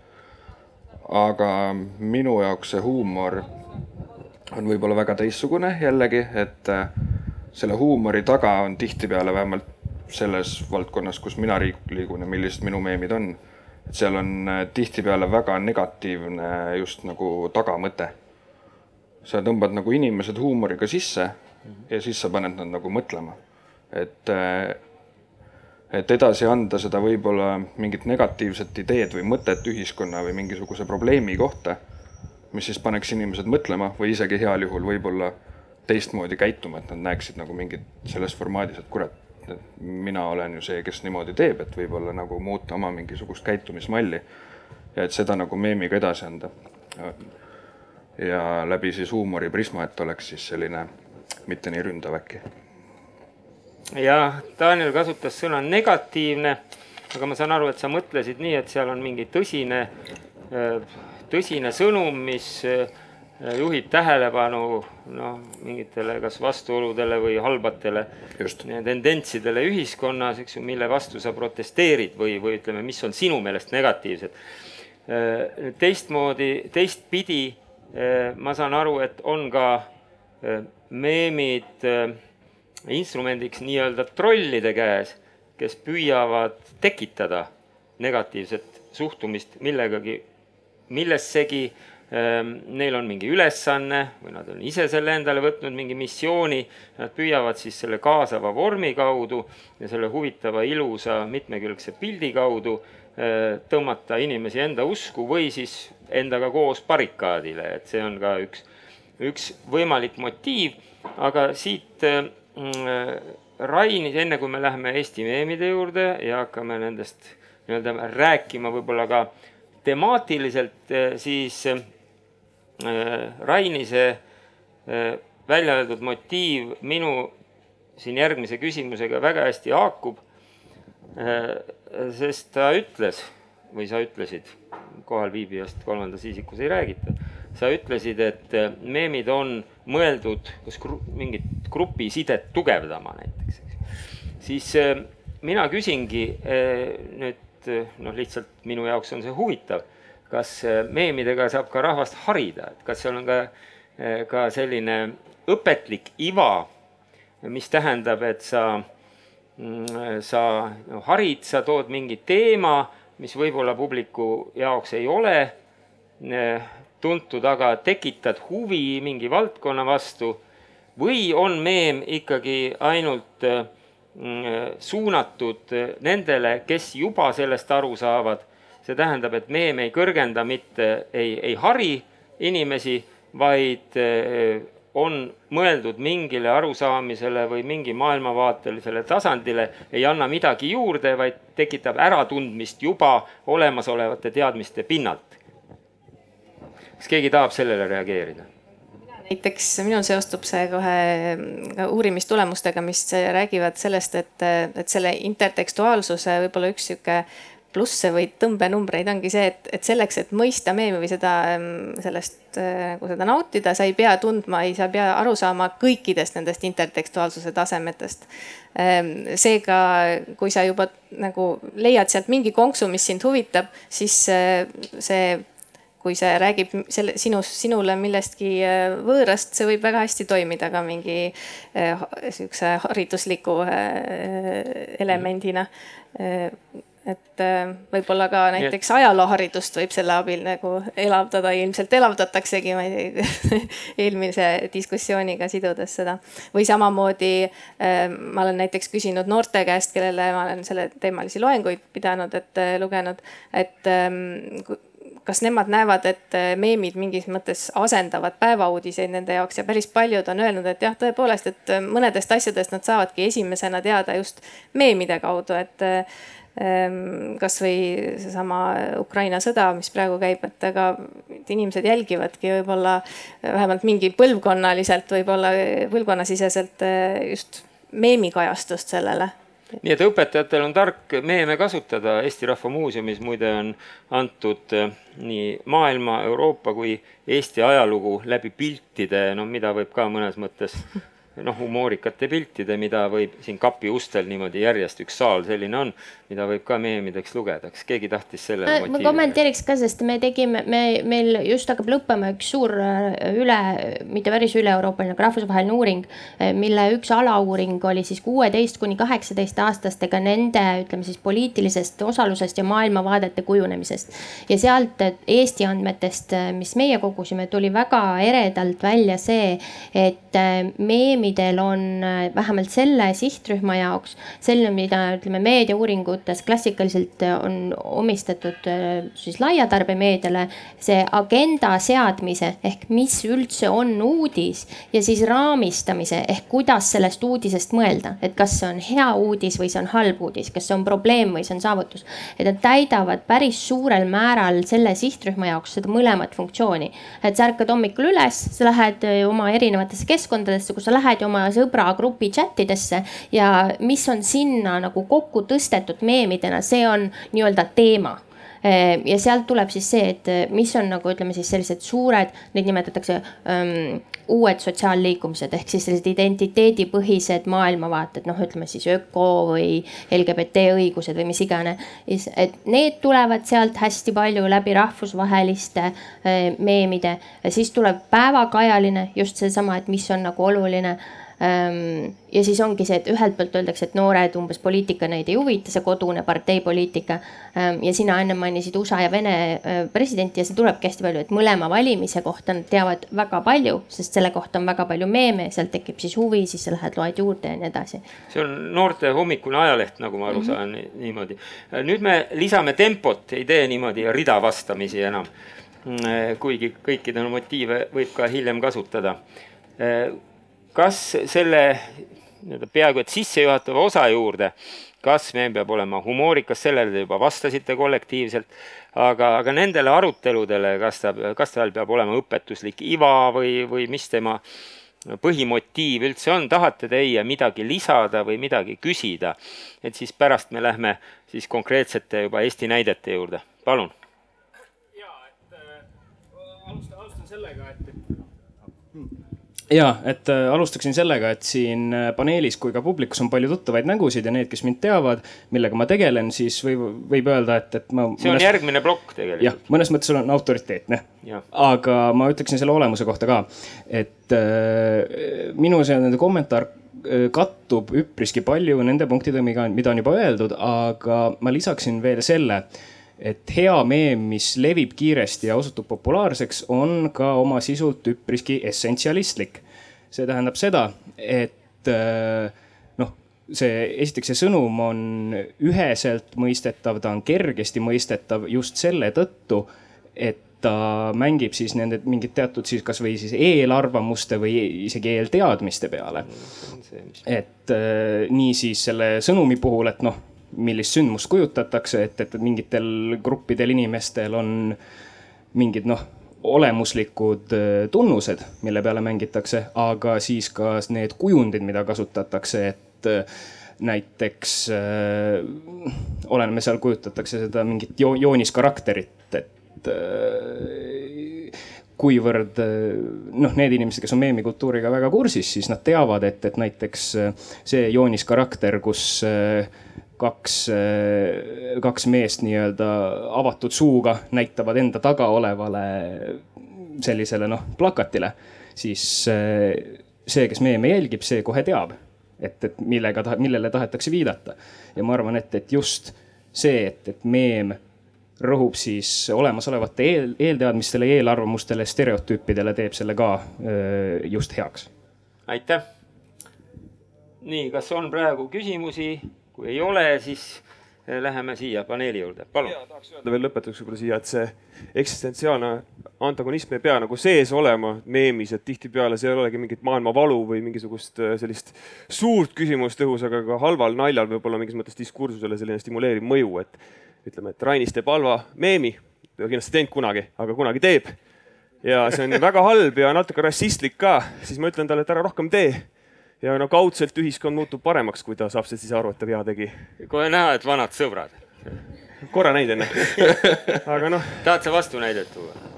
aga minu jaoks see huumor on võib-olla väga teistsugune jällegi, et äh, selle huumori taga on tihtipeale vähemalt selles valdkonnas, kus mina liigun ja millised minu meemid on, et seal on äh, tihtipeale väga negatiivne just nagu tagamõte. sa tõmbad nagu inimesed huumoriga sisse ja siis sa paned nad nagu mõtlema, et äh, et edasi anda seda võib-olla mingit negatiivset ideed või mõtet ühiskonna või mingisuguse probleemi kohta mis siis paneks inimesed mõtlema või isegi heal juhul võib-olla teistmoodi käituma, et nad näeksid nagu mingit selles formaadis, et kurat, mina olen ju see, kes niimoodi teeb, et võib-olla nagu muuta oma mingisugust käitumismalli ja et seda nagu meemiga edasi anda. ja läbi siis huumoriprisma, et oleks siis selline mitte nii ründav äkki. ja Daniel kasutas sõna negatiivne, aga ma saan aru, et sa mõtlesid nii, et seal on mingi tõsine, tõsine sõnum, mis juhib tähelepanu noh, mingitele kas vastuoludele või halbatele Just. tendentsidele ühiskonnas, eks ju, mille vastu sa protesteerid või, või ütleme, mis on sinu meelest negatiivsed. teistmoodi, teistpidi ma saan aru, et on ka meemid instrumendiks nii-öelda trollide käes, kes püüavad tekitada negatiivset suhtumist millegagi, millessegi neil on mingi ülesanne või nad on ise selle endale võtnud, mingi missiooni, nad püüavad siis selle kaasava vormi kaudu ja selle huvitava, ilusa, mitmekülgse pildi kaudu tõmmata inimesi enda usku või siis endaga koos barrikaadile, et see on ka üks, üks võimalik motiiv, aga siit Rainis, enne kui me läheme Eesti meemide juurde ja hakkame nendest nii-öelda rääkima võib-olla ka temaatiliselt, siis Rainise välja öeldud motiiv minu järgmise küsimusega väga hästi haakub. sest ta ütles või sa ütlesid, kohalviibijast kolmandas isikus ei räägita, sa ütlesid, et meemid on mõeldud kas gru, mingit grupisidet tugevdama näiteks, eks. siis mina küsingi nüüd noh, lihtsalt minu jaoks on see huvitav kas meemidega saab ka rahvast harida, et kas seal on ka, ka selline õpetlik iva, mis tähendab, et sa, sa no, harid, sa tood mingi teema, mis võib-olla publiku jaoks ei ole tuntud, aga tekitad huvi mingi valdkonna vastu või on meem ikkagi ainult suunatud nendele, kes juba sellest aru saavad see tähendab, et meem ei kõrgenda mitte, ei, ei hari inimesi, vaid eh, on mõeldud mingile arusaamisele või mingi maailmavaatelisele tasandile, ei anna midagi juurde, vaid tekitab äratundmist juba olemasolevate teadmiste pinnalt. kas keegi tahab sellele reageerida? näiteks minul seostub see kohe ka uurimistulemustega, mis räägivad sellest, et, et selle intertekstuaalsuse võib-olla üks sihuke plusse või tõmbenumbreid ongi see, et, et selleks, et mõista meemi või seda, sellest nagu seda nautida, sa ei pea tundma, ei, sa ei pea aru saama kõikidest nendest intertekstuaalsuse tasemetest. Seega, kui sa juba nagu leiad sealt mingi konksu, mis sind huvitab, siis see kui see räägib selle sinu, sinule millestki äh, võõrast, see võib väga hästi toimida ka mingi sihukese haridusliku elemendina et võib-olla ka näiteks ajalooharidust võib selle abil nagu elavdada, ilmselt elavdataksegi, ma ei tea eelmise diskussiooniga sidudes seda. või samamoodi ma olen näiteks küsinud noorte käest, kellele ma olen selleteemalisi loenguid pidanud, et lugenud, et kas nemad näevad, et äh, meemid mingis mõttes asendavad päevauudiseid nende jaoks ja päris paljud on öelnud, et jah, tõepoolest, et äh, mõnedest asjadest nad saavadki esimesena teada just meemide kaudu, et äh, ähm, kasvõi seesama Ukraina sõda, mis praegu käib, et ega inimesed jälgivadki võib-olla vähemalt mingi põlvkonnaliselt, võib-olla põlvkonnasiseselt just meemikajastust sellele. Nii et õpetajatel on tark meeme kasutada, Eesti Rahva Muuseumis muide on antud eh, nii maailma, Euroopa kui Eesti ajalugu läbi piltide, no mida võib ka mõnes mõttes noh, humoorikate piltide, mida võib siin kapi ustel niimoodi järjest, üks saal selline on, mida võib ka meemideks lugeda, kas keegi tahtis sellele motiivile? ma kommenteeriks ka, sest me tegime, me, meil just hakkab lõppema üks suur äh, üle, mitte päris üle-euroopaline, aga rahvusvaheline uuring, äh, mille üks alauuring oli siis kuueteist kuni kaheksateist aastastega nende, ütleme siis poliitilisest osalusest ja maailmavaadete kujunemisest. ja sealt Eesti andmetest, äh, mis meie kogusime, tuli väga eredalt välja see, et meemid meemidel on äh, vähemalt selle sihtrühma jaoks selline, mida ütleme meediauuringutes klassikaliselt on omistatud äh, siis laiatarbemeediale, see agenda seadmise ehk mis üldse on uudis ja siis raamistamise ehk kuidas sellest uudisest mõelda, et kas see on hea uudis või see on halb uudis, kas see on probleem või see on saavutus. et nad täidavad päris suurel määral selle sihtrühma jaoks seda mõlemat funktsiooni, et sa ärkad hommikul üles, sa lähed oma erinevatesse keskkondadesse, kus sa lähed oma sõbragrupi chat idesse ja mis on sinna nagu kokku tõstetud meemidena, see on nii-öelda teema Ehm, ja sealt tuleb siis see, et eh, mis on nagu ütleme siis sellised suured, neid nimetatakse um, uued sotsiaalliikumised ehk siis sellised identiteedipõhised maailmavaated, noh, ütleme siis öko või LGBT õigused või mis iganes. et need tulevad sealt hästi palju läbi rahvusvaheliste äh, meemide, siis tuleb päevakajaline just seesama, et mis on nagu oluline Ehm, ja siis ongi see, et ühelt poolt öeldakse, et noored umbes poliitika neid ei huvita, see kodune parteipoliitika. Ehm, ja sina enne mainisid USA ja Vene presidenti ja see tulebki hästi palju, et mõlema valimise kohta nad teavad väga palju, sest selle kohta on väga palju meeme, sealt tekib siis huvi, siis sa lähed loed juurde ja nii edasi. see on noorte hommikune ajaleht, nagu ma aru mhm. saan mm -hmm. niimoodi. nüüd me lisame tempot, ei tee niimoodi rida vastamisi enam. Mm, kuigi kõikidel motiive võib ka hiljem kasutada kas selle nii-öelda peaaegu et sissejuhatava osa juurde, kas meil peab olema humoorikas, sellele te juba vastasite kollektiivselt, aga, aga nendele aruteludele, kas ta, kas tal peab olema õpetuslik iva või, või mis tema põhimotiiv üldse on, tahate teie midagi lisada või midagi küsida, et siis pärast me lähme siis konkreetsete juba Eesti näidete juurde, palun. ja, et äh, alustan, alustan sellega, et, et ja, et äh, alustaksin sellega, et siin äh, paneelis kui ka publikus on palju tuttavaid nägusid ja need, kes mind teavad, millega ma tegelen, siis võib, võib öelda, et, et ma. see on mõnes... järgmine plokk tegelikult. jah, mõnes mõttes olen autoriteetne. aga ma ütleksin selle olemuse kohta ka, et äh, minu see nende kommentaar äh, kattub üpriski palju nende punktidega, mida on juba öeldud, aga ma lisaksin veel selle et hea meem, mis levib kiiresti ja osutub populaarseks, on ka oma sisult üpriski essentsialistlik. see tähendab seda, et äh, noh, see esiteks see sõnum on üheselt mõistetav, ta on kergesti mõistetav just selle tõttu, et ta mängib siis nende mingid teatud siis kasvõi siis eelarvamuste või isegi eelteadmiste peale. et äh, niisiis selle sõnumi puhul, et noh millist sündmust kujutatakse, et, et mingitel gruppidel inimestel on mingid noh, olemuslikud äh, tunnused, mille peale mängitakse, aga siis ka need kujundid, mida kasutatakse, et äh, näiteks äh, oleneme seal kujutatakse seda mingit jo jooniskarakterit, et äh, kuivõrd noh, need inimesed, kes on meemikultuuriga väga kursis, siis nad teavad, et, et näiteks see jooniskarakter, kus äh, kaks, äh, kaks meest nii-öelda avatud suuga näitavad enda taga olevale sellisele noh, plakatile, siis äh, see, kes meeme jälgib, see kohe teab, et, et millega, millele tahetakse viidata. ja ma arvan, et, et just see, et, et meem rõhub siis olemasolevate eel, eelteadmistele, eelarvamustele, stereotüüpidele, teeb selle ka öö, just heaks. aitäh. nii, kas on praegu küsimusi? Kui ei ole, siis eh, läheme siia paneeli juurde, palun. tahaks öelda veel lõpetuseks võib-olla siia, et see eksistentsiaalne antagonism ei pea nagu sees olema meemis, et tihtipeale see ei olegi mingit maailmavalu või mingisugust eh, sellist suurt küsimust õhus, aga ka halval naljal võib olla mingis mõttes diskursusele selline stimuleeriv mõju, et ütleme, et Rainis teeb halva meemi, kindlasti teinud kunagi, aga kunagi teeb. ja see on väga halb ja natuke rassistlik ka, siis ma ütlen talle, et ära rohkem tee ja no kaudselt ühiskond muutub paremaks, kui ta saab siis aru, et ta vea tegi. kohe näha, et vanad sõbrad. korra näid enne. aga noh. tahad sa vastunäidet tuua?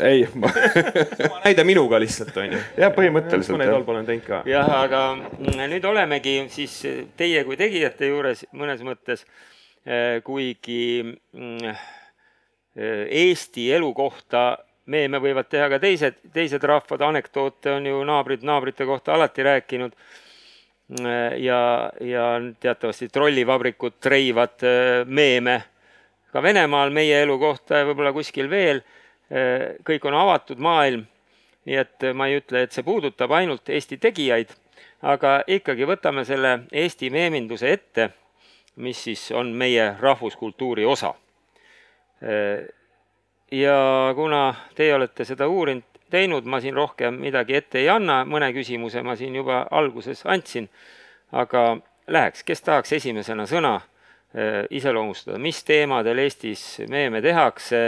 ei ma... näide minuga lihtsalt on ju. jah, põhimõtteliselt. mõned allpool olen teinud ka. jah, aga mm, nüüd olemegi siis teie kui tegijate juures mõnes mõttes, eh, kuigi mm, eh, Eesti elu kohta meeme võivad teha ka teised, teised rahvad, anekdoote on ju naabrid naabrite kohta alati rääkinud. ja, ja teatavasti trollivabrikud treivad äh, meeme ka Venemaal meie elu kohta ja võib-olla kuskil veel. Äh, kõik on avatud maailm. nii et ma ei ütle, et see puudutab ainult Eesti tegijaid, aga ikkagi võtame selle Eesti meeminduse ette, mis siis on meie rahvuskultuuri osa. Ja kuna teie olete seda uurinud, teinud, ma siin rohkem midagi ette ei anna, mõne küsimuse ma siin juba alguses andsin, aga läheks, kes tahaks esimesena sõna äh, iseloomustada, mis teemadel Eestis meeme tehakse?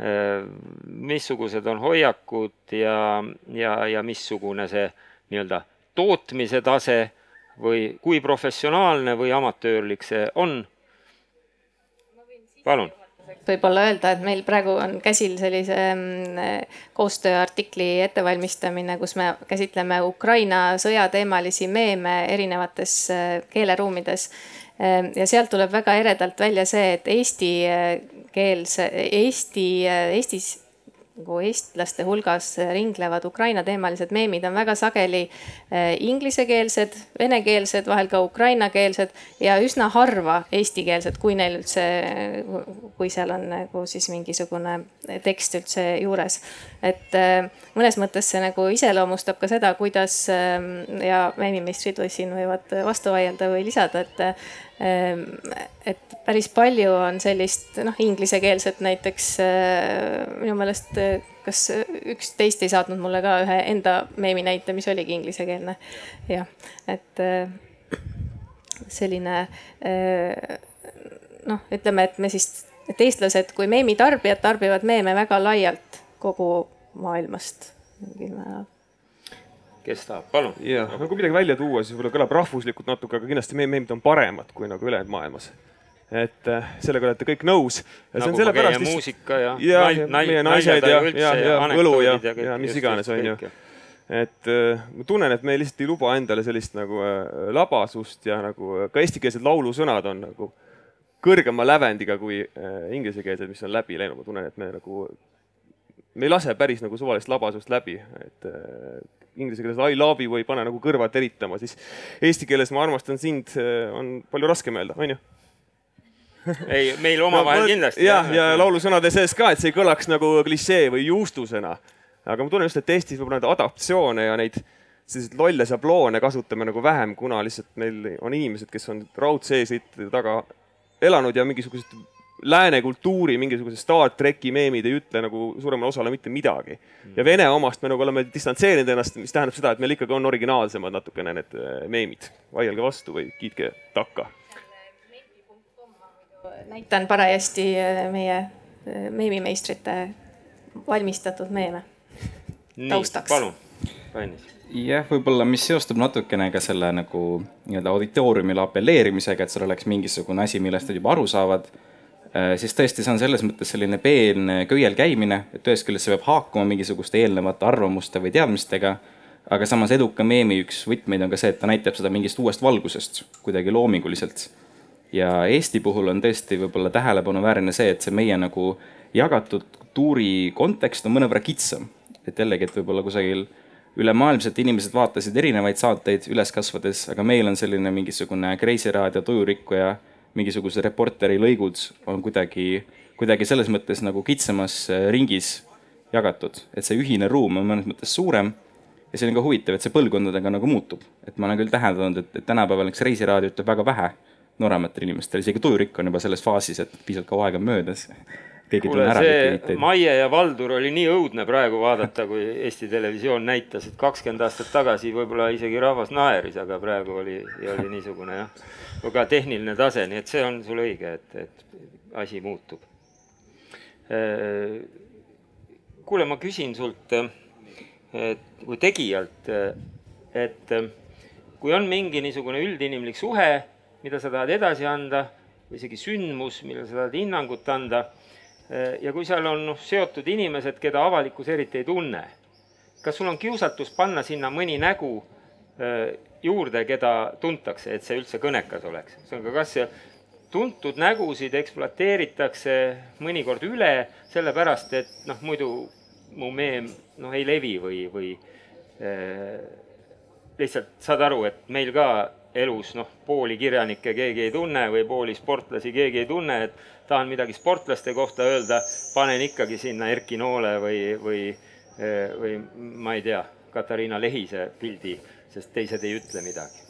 Äh,, missugused on hoiakud ja, ja, ja missugune see nii-öelda tootmise tase või kui professionaalne või amatöörlik see on? palun võib-olla öelda, et meil praegu on käsil sellise mm, koostööartikli ettevalmistamine, kus me käsitleme Ukraina sõjateemalisi meeme erinevates äh, keeleruumides. Ähm, ja sealt tuleb väga eredalt välja see, et eesti keelse, Eesti, Eestis nagu eestlaste hulgas ringlevad Ukraina teemalised meemid on väga sageli eh, inglisekeelsed, venekeelsed, vahel ka ukrainakeelsed ja üsna harva eestikeelsed, kui neil üldse, kui seal on nagu siis mingisugune tekst üldse juures. et eh, mõnes mõttes see nagu iseloomustab ka seda, kuidas eh, ja meemimeistrid siin võivad vastu vaielda või lisada, et et päris palju on sellist noh, inglisekeelset näiteks minu meelest, kas üksteist ei saatnud mulle ka ühe enda meemi näite, mis oligi inglisekeelne. jah, et selline noh, ütleme, et me siis, et eestlased kui meemitarbijad tarbivad meeme väga laialt kogu maailmast mingil määral kes tahab, palun. jah, no kui midagi välja tuua, siis võib-olla kõlab rahvuslikult natuke, aga kindlasti meie meemid on paremad kui nagu ülejäänud maailmas. et äh, sellega olete kõik nõus. nagu sellepärast, meie muusika ja, ja, ja meie naised ja, ja, ja, õlu ja, ja, ja mis iganes on ju. et äh, ma tunnen, et me lihtsalt ei luba endale sellist nagu äh, labasust ja nagu ka eestikeelsed laulusõnad on nagu kõrgema lävendiga kui äh, inglisekeelsed, mis on läbi läinud, ma tunnen, et me nagu me ei lase päris nagu suvalist labasust läbi, et äh, inglise keeles I love you ei pane nagu kõrva teritama, siis eesti keeles ma armastan sind äh, on palju raskem öelda, onju ei, meil omavahel no, kindlasti. jah, ja, ja laulusõnade sees ka, et see ei kõlaks nagu klišee või juustusena. aga ma tunnen just, et Eestis võib-olla neid adaptatsioone ja neid selliseid lolle šabloone kasutame nagu vähem, kuna lihtsalt meil on inimesed, kes on raudseesid taga elanud ja mingisugused lääne kultuuri mingisuguse Star tracki meemid ei ütle nagu suuremale osale mitte midagi. ja Vene omast me nagu oleme distantseerinud ennast, mis tähendab seda, et meil ikkagi on originaalsemad natukene need äh, meemid. vaielge vastu või kiitke takka. näitan parajasti äh, meie äh, meemimeistrite valmistatud meeme taustaks. palun, Rainis jah, võib-olla, mis seostub natukene ka selle nagu nii-öelda auditooriumile apelleerimisega, et seal oleks mingisugune asi, millest nad juba aru saavad siis tõesti, see on selles mõttes selline peelne köiel käimine, et ühest küljest see peab haakuma mingisuguste eelnevate arvamuste või teadmistega, aga samas eduka meemi üks võtmeid on ka see, et ta näitab seda mingist uuest valgusest kuidagi loominguliselt. ja Eesti puhul on tõesti võib-olla tähelepanuväärne see, et see meie nagu jagatud kultuuri kontekst on mõnevõrra kitsam. et jällegi, et võib-olla kusagil ülemaailmselt inimesed vaatasid erinevaid saateid üles kasvades, aga meil on selline mingisugune Kreisi raadio tujurikkuja mingisugused reporteri lõigud on kuidagi, kuidagi selles mõttes nagu kitsamas äh, ringis jagatud, et see ühine ruum on mõnes mõttes suurem ja see on ka huvitav, et see põlvkondadega nagu muutub. et ma olen küll täheldanud, et, et tänapäeval näiteks Reisiraadio ütleb väga vähe noorematele inimestele, isegi tujurikk on juba selles faasis, et piisavalt kaua aega on möödas. kuule, see Maie ja Valdur oli nii õudne praegu vaadata, kui Eesti Televisioon näitas, et kakskümmend aastat tagasi võib-olla isegi rahvas naeris, aga praegu oli, oli niisugune jah ka tehniline tase, nii et see on sul õige, et, et asi muutub. Äh, kuule, ma küsin sult, et kui tegijalt, et kui on mingi niisugune üldinimlik suhe, mida sa tahad edasi anda või isegi sündmus, millele sa tahad hinnangut anda ja kui seal on noh, seotud inimesed, keda avalikkus eriti ei tunne, kas sul on kiusatus panna sinna mõni nägu juurde, keda tuntakse, et see üldse kõnekas oleks. ka, kas tuntud nägusid ekspluateeritakse mõnikord üle, sellepärast et noh, muidu mu meem noh, ei levi või, või äh, lihtsalt saad aru, et meil ka elus noh, pooli kirjanikke keegi ei tunne või pooli sportlasi keegi ei tunne, et tahan midagi sportlaste kohta öelda, panen ikkagi sinna Erki Noole või, või, või ma ei tea, Katariina Lehise pildi sest teised ei ütle midagi?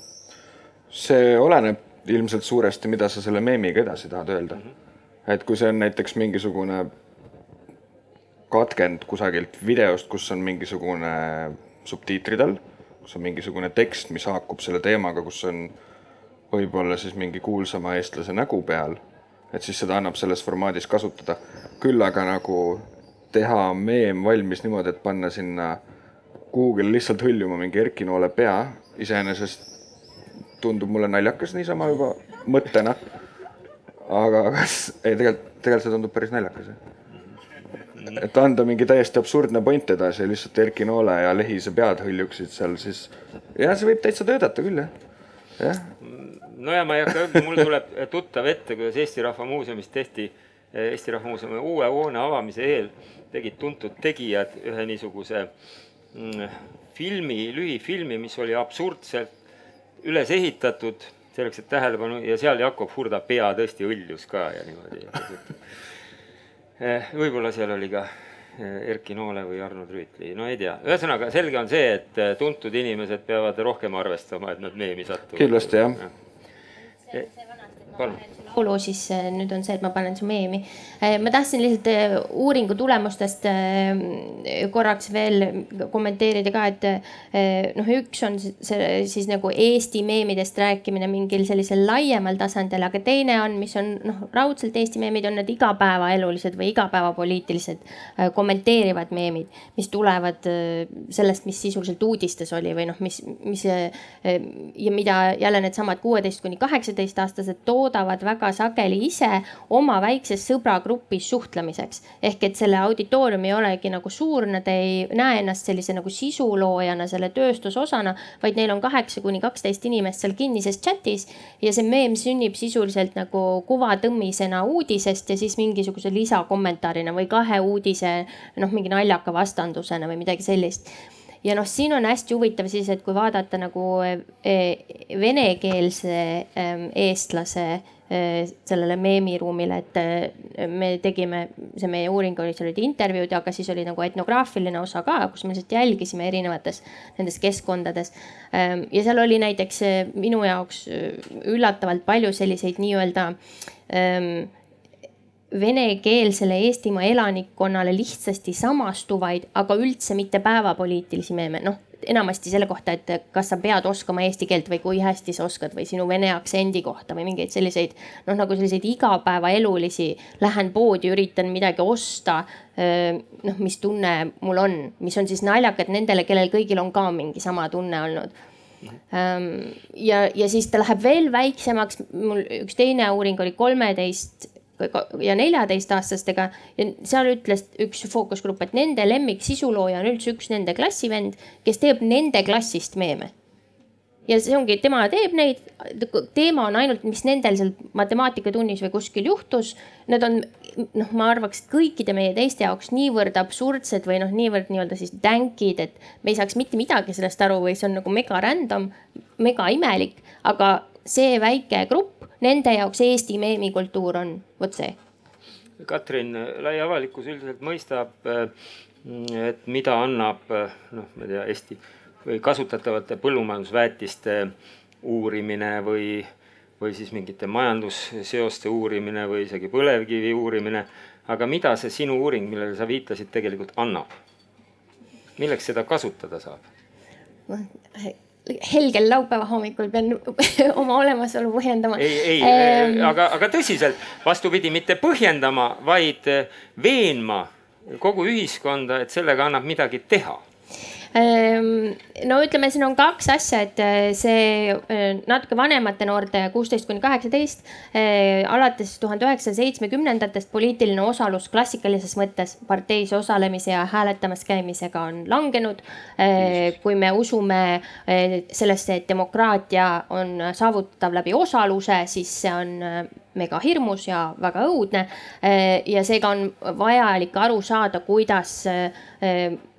see oleneb ilmselt suuresti, mida sa selle meemiga edasi tahad öelda mm. -hmm. et kui see on näiteks mingisugune katkend kusagilt videost, kus on mingisugune subtiitrid all, kus on mingisugune tekst, mis haakub selle teemaga, kus on võib-olla siis mingi kuulsama eestlase nägu peal, et siis seda annab selles formaadis kasutada. küll aga nagu teha meem valmis niimoodi, et panna sinna kuhugile lihtsalt hõljuma mingi Erki Noole pea, iseenesest tundub mulle naljakas niisama juba mõttena. aga kas, ei tegelikult, tegelikult see tundub päris naljakas jah et anda mingi täiesti absurdne point edasi lihtsalt Erki Noole ja Lehise pead hõljuksid seal, siis jah, see võib täitsa töötada küll jah, jah. no ja ma ei hakka mul tuleb tuttav ette, kuidas Eesti Rahva Muuseumis tehti, Eesti Rahva Muuseumi uue hoone avamise eel tegid tuntud tegijad ühe niisuguse mm, filmi, lühifilmi, mis oli absurdselt üles ehitatud selleks, et tähelepanu ja seal Jakob Hurda pea tõesti õljus ka ja niimoodi. Eh, võib-olla seal oli ka eh, Erki Noole või Arnold Rüütli, no ei tea. ühesõnaga selge on see, et eh, tuntud inimesed peavad rohkem arvestama, et nad meemi satuvad. kindlasti jah ja.. palun laulu, siis nüüd on see, et ma panen su meemi. Äh, ma tahtsin lihtsalt äh, uuringu tulemustest korraks veel kommenteerida ka, et noh, üks on see siis nagu Eesti meemidest rääkimine mingil sellisel laiemal tasandil, aga teine on, mis on noh, raudselt Eesti meemid on need igapäevaelulised või igapäevapoliitilised kommenteerivad meemid, mis tulevad sellest, mis sisuliselt uudistes oli või noh, mis, mis ja mida jälle needsamad kuueteist kuni kaheksateist aastased toodavad väga väga sageli ise oma väikses sõbragrupis suhtlemiseks. ehk et selle auditoorium ei olegi nagu suur, nad ei näe ennast sellise nagu sisuloojana, selle tööstusosana, vaid neil on kaheksa kuni kaksteist inimest seal kinnises chat'is ja see meem sünnib sisuliselt nagu kuvatõmmisena uudisest ja siis mingisuguse lisakommentaarina või kahe uudise noh, mingi naljaka vastandusena või midagi sellist ja noh, siin on hästi huvitav siis, et kui vaadata nagu eh, venekeelse ehm, eestlase eh, sellele meemiruumile, et eh, me tegime, see meie uuring oli, seal olid intervjuud, aga siis oli nagu etnograafiline osa ka, kus me lihtsalt jälgisime erinevates nendes keskkondades. Ehm, ja seal oli näiteks minu jaoks üllatavalt palju selliseid nii-öelda ehm, venekeelsele Eestimaa elanikkonnale lihtsasti samastuvaid, aga üldse mitte päevapoliitilisi meeme, noh enamasti selle kohta, et kas sa pead oskama eesti keelt või kui hästi sa oskad või sinu vene aktsendi kohta või mingeid selliseid noh, nagu selliseid igapäevaelulisi. Lähen poodi, üritan midagi osta. noh, mis tunne mul on, mis on siis naljakad nendele, kellel kõigil on ka mingi sama tunne olnud ja, ja siis ta läheb veel väiksemaks, mul üks teine uuring oli kolmeteist ja neljateistaastastega. Ja seal ütles üks fookusgrupp, et nende lemmik sisulooja on üldse üks nende klassivend, kes teeb nende klassist meeme. Ja see ongi, tema teeb neid, teema on ainult, mis nendel seal matemaatikatunnis või kuskil juhtus. Need on noh, ma arvaks, kõikide meie teiste jaoks niivõrd absurdsed või noh, niivõrd nii-öelda siis tänkid, et me ei saaks mitte midagi sellest aru või see on nagu mega random, mega imelik, aga see väike grupp, nende jaoks Eesti meemikultuur on vot see. Katrin, lai avalikkus üldiselt mõistab, et mida annab noh, ma ei tea, Eesti või kasutatavate põllumajandusväetiste uurimine või, või siis mingite majandusseoste uurimine või isegi põlevkivi uurimine. aga mida see sinu uuring, millele sa viitasid, tegelikult annab? milleks seda kasutada saab? Helgel laupäeva hommikul pean oma olemasolu põhjendama. ei, ei ähm,, aga, aga tõsiselt, vastupidi, mitte põhjendama, vaid veenma kogu ühiskonda, et sellega annab midagi teha no ütleme, siin on kaks asja, et äh, see äh, natuke vanemate noorte, kuusteist kuni kaheksateist, äh, alates tuhande üheksasaja seitsmekümnendatest poliitiline osalus klassikalises mõttes parteis osalemise ja hääletamas käimisega on langenud. kui me usume sellesse, et demokraatia on saavutatav läbi osaluse, siis see on mega hirmus ja väga õudne. ja seega on vajalik aru saada, kuidas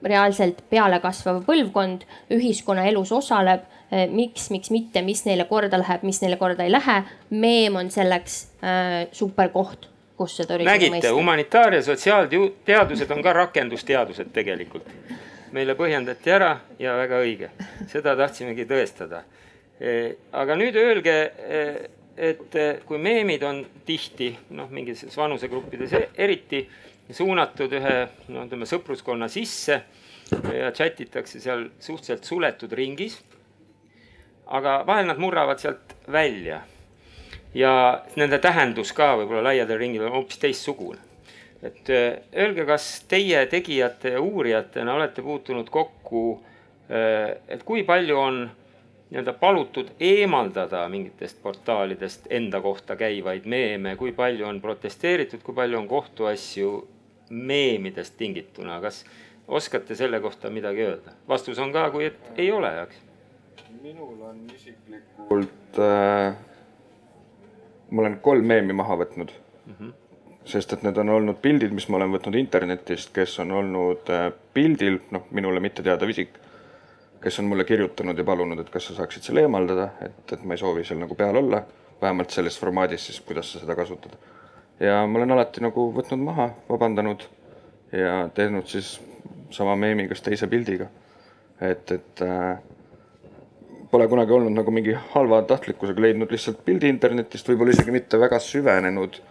reaalselt pealekasvav põlvkond ühiskonnaelus osaleb. miks, miks mitte, mis neile korda läheb, mis neile korda ei lähe. meem on selleks äh, super koht, kus seda. nägite, humanitaar- ja sotsiaalteadused on ka rakendusteadused tegelikult meile põhjendati ära ja väga õige, seda tahtsimegi tõestada. aga nüüd öelge, et kui meemid on tihti noh, mingites vanusegruppides e-, eriti suunatud ühe no ütleme sõpruskonna sisse ja chat itakse seal suhteliselt suletud ringis. aga vahel nad murravad sealt välja ja nende tähendus ka võib-olla laiadel ringil on hoopis teistsugune et äh, öelge, kas teie tegijate ja uurijatena olete puutunud kokku, äh, et kui palju on nii-öelda palutud eemaldada mingitest portaalidest enda kohta käivaid meeme, kui palju on protesteeritud, kui palju on kohtuasju meemidest tingituna, kas oskate selle kohta midagi öelda? vastus on ka, kui et ei ole, eks. minul on isiklikult äh,, ma olen kolm meemi maha võtnud mm. -hmm sest et need on olnud pildid, mis ma olen võtnud internetist, kes on olnud äh, pildil, noh, minule mitteteadav isik, kes on mulle kirjutanud ja palunud, et kas sa saaksid selle eemaldada, et, et ma ei soovi seal nagu peal olla, vähemalt selles formaadis siis, kuidas sa seda kasutad. ja ma olen alati nagu võtnud maha, vabandanud ja teinud siis sama meemi kas teise pildiga. et, et äh, pole kunagi olnud nagu mingi halva tahtlikkusega leidnud lihtsalt pildi internetist, võib-olla isegi mitte väga süvenenud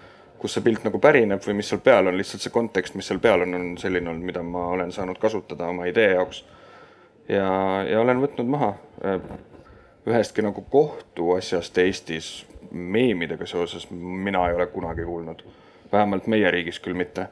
kust see pilt nagu pärineb või mis seal peal on, lihtsalt see kontekst, mis seal peal on, on selline olnud, mida ma olen saanud kasutada oma idee jaoks. Ja, ja olen võtnud maha äh, ühestki nagu kohtuasjast Eestis meemidega seoses mina ei ole kunagi kuulnud. vähemalt meie riigis küll mitte.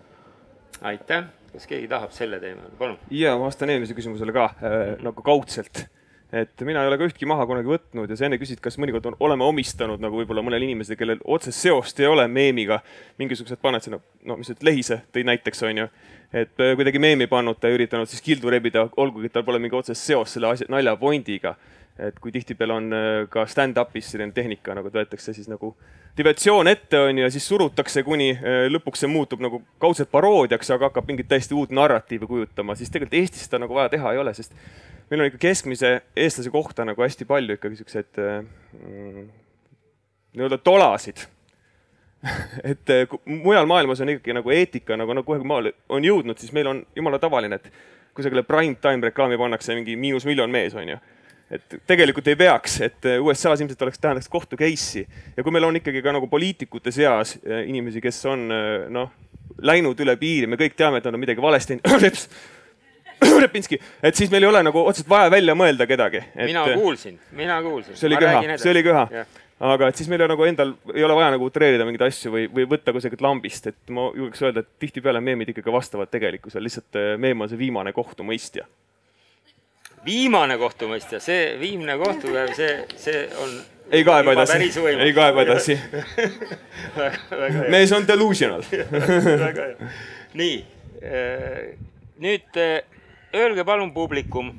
aitäh, kas keegi tahab selle teema, palun? ja ma vastan eelmisele küsimusele ka äh, nagu kaudselt et mina ei ole ka ühtki maha kunagi võtnud ja sa enne küsisid, kas mõnikord on, oleme omistanud nagu võib-olla mõnele inimesele, kellel otsest seost ei ole meemiga, mingisugused paned sinna, no mis nüüd Lehise tõi näiteks, on ju, et äh, kuidagi meemi pannud ja üritanud siis kildu rebida, olgugi et tal pole mingi otsest seost selle asja, nalja pointiga. et kui tihtipeale on äh, ka stand-up'is selline tehnika, nagu võetakse siis nagu diversioon ette, on ju, ja siis surutakse, kuni äh, lõpuks see muutub nagu kaudselt paroodiaks, aga hakkab mingit täiesti uut narratiivi kujutama, siis tegelikult Eestis seda nagu vaja teha ei ole, sest meil on ikka keskmise eestlase kohta nagu hästi palju ikkagi siukseid mm, nii-öelda tolasid et eh, mujal maailmas on ikkagi nagu eetika nagu, nagu kohe maale on jõudnud, siis meil on jumala tavaline, et kusagile prime time reklaami pannakse mingi miinus miljon mees, onju. et tegelikult ei peaks, et eh, USA-s ilmselt oleks, tähendaks kohtu case'i. Ja kui meil on ikkagi ka nagu poliitikute seas eh, inimesi, kes on noh, läinud üle piiri, me kõik teame, et nad on midagi valesti teinud Repinski, et siis meil ei ole nagu otseselt vaja välja mõelda kedagi et.... mina kuulsin, mina kuulsin. see oli köha, see oli köha. aga et siis meil nagu endal ei ole vaja nagu utreerida mingeid asju või, või võtta kusagilt lambist, et ma julgeks öelda, et tihtipeale meemid ikkagi vastavad tegelikkusele, lihtsalt äh, meem on see viimane kohtumõistja. viimane kohtumõistja, see viimne kohtupäev, see, see on ei kaeba edasi, ei kaeba edasi. Mees on delusional. Väga hea. nii, äh, nüüd äh, öelge palun publikum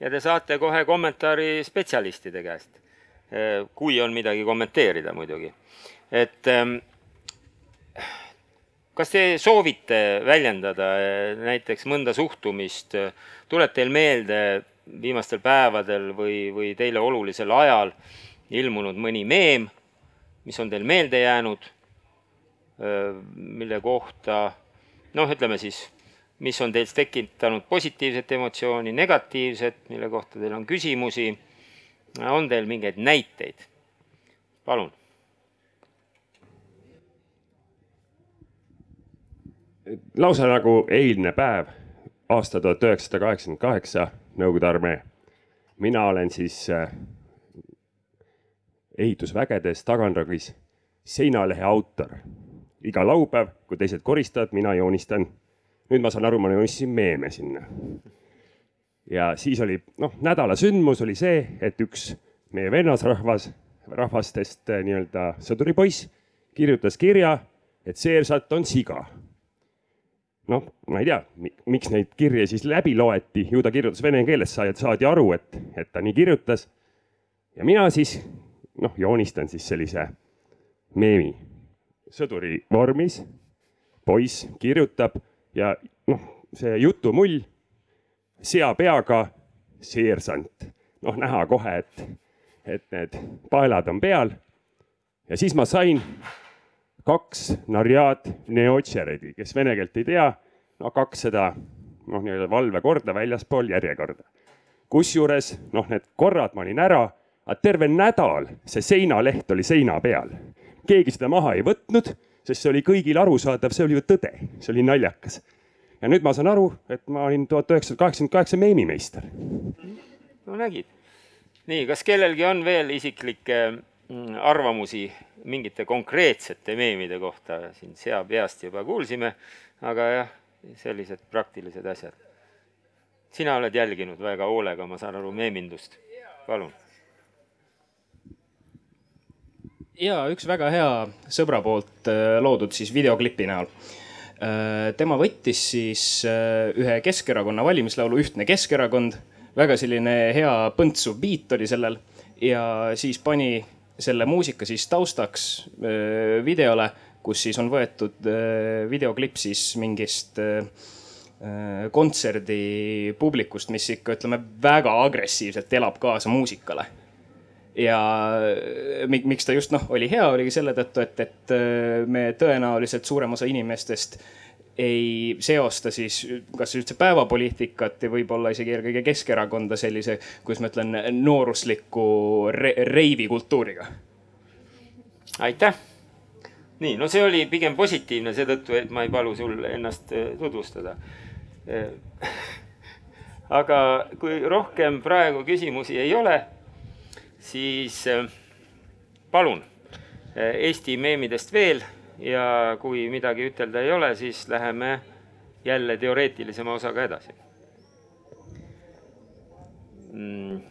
ja te saate kohe kommentaari spetsialistide käest. Eh, kui on midagi kommenteerida muidugi. et ehm, kas te soovite väljendada eh, näiteks mõnda suhtumist, tuleb teil meelde viimastel päevadel või, või teile olulisel ajal ilmunud mõni meem, mis on teil meelde jäänud, eh, mille kohta noh, ütleme siis mis on teis tekitanud positiivset emotsiooni, negatiivset, mille kohta teil on küsimusi. on teil mingeid näiteid? palun. lausa nagu eilne päev, aasta tuhat üheksasada kaheksakümmend kaheksa, Nõukogude armee. mina olen siis äh, ehitusvägedes Taganrogis seinalehe autor. iga laupäev, kui teised koristavad, mina joonistan nüüd ma saan aru, ma joonistasin meeme sinna. ja siis oli, noh, nädala sündmus oli see, et üks meie vennasrahvas, rahvastest eh, nii-öelda sõduripoiss kirjutas kirja, et seersant on siga. noh, ma ei tea, miks neid kirju siis läbi loeti, ju ta kirjutas vene keeles, saadi aru, et, et ta nii kirjutas. ja mina siis, noh, joonistan siis sellise meemi sõduri vormis. poiss kirjutab ja noh, see jutumull, sea peaga seersant, noh näha kohe, et, et need paelad on peal. ja siis ma sain kaks Narjad Neotšeredi, kes vene keelt ei tea, no kaks seda noh, nii-öelda valvekorda väljaspool järjekorda. kusjuures noh, need korrad ma olin ära, aga terve nädal see seinaleht oli seina peal. keegi seda maha ei võtnud, sest see oli kõigile arusaadav, see oli ju tõde, see oli naljakas. ja nüüd ma saan aru, et ma olin tuhat üheksasada kaheksakümmend kaheksa meemimeister. no nägid. nii, kas kellelgi on veel isiklikke mm, arvamusi mingite konkreetsete meemide kohta, siin sea peast juba kuulsime, aga jah, sellised praktilised asjad. sina oled jälginud väga hoolega, ma saan aru, meemindust. palun. Ja üks väga hea sõbra poolt äh, loodud siis videoklipi näol. Äh, tema võttis siis äh, ühe Keskerakonna valimislaulu Ühtne Keskerakond, väga selline hea põntsuv beat oli sellel. Ja siis pani selle muusika siis taustaks videole, kus siis on võetud videoklipp siis mingist kontserdi publikust, mis ikka ütleme väga agressiivselt elab kaasa muusikale ja miks ta just noh, oli hea, oligi selle tõttu, et, et äh, me tõenäoliselt suurem osa inimestest ei seosta siis kas üldse päevapoliitikat ja võib-olla isegi eelkõige Keskerakonda sellise, kuidas ma ütlen, noorusliku re reivikultuuriga. aitäh. nii, no see oli pigem positiivne seetõttu, et ma ei palu sul ennast äh, tutvustada. Äh, aga kui rohkem praegu küsimusi ei ole siis äh, palun äh, Eesti meemidest veel ja kui midagi ütelda ei ole, siis läheme jälle teoreetilisema osaga edasi mm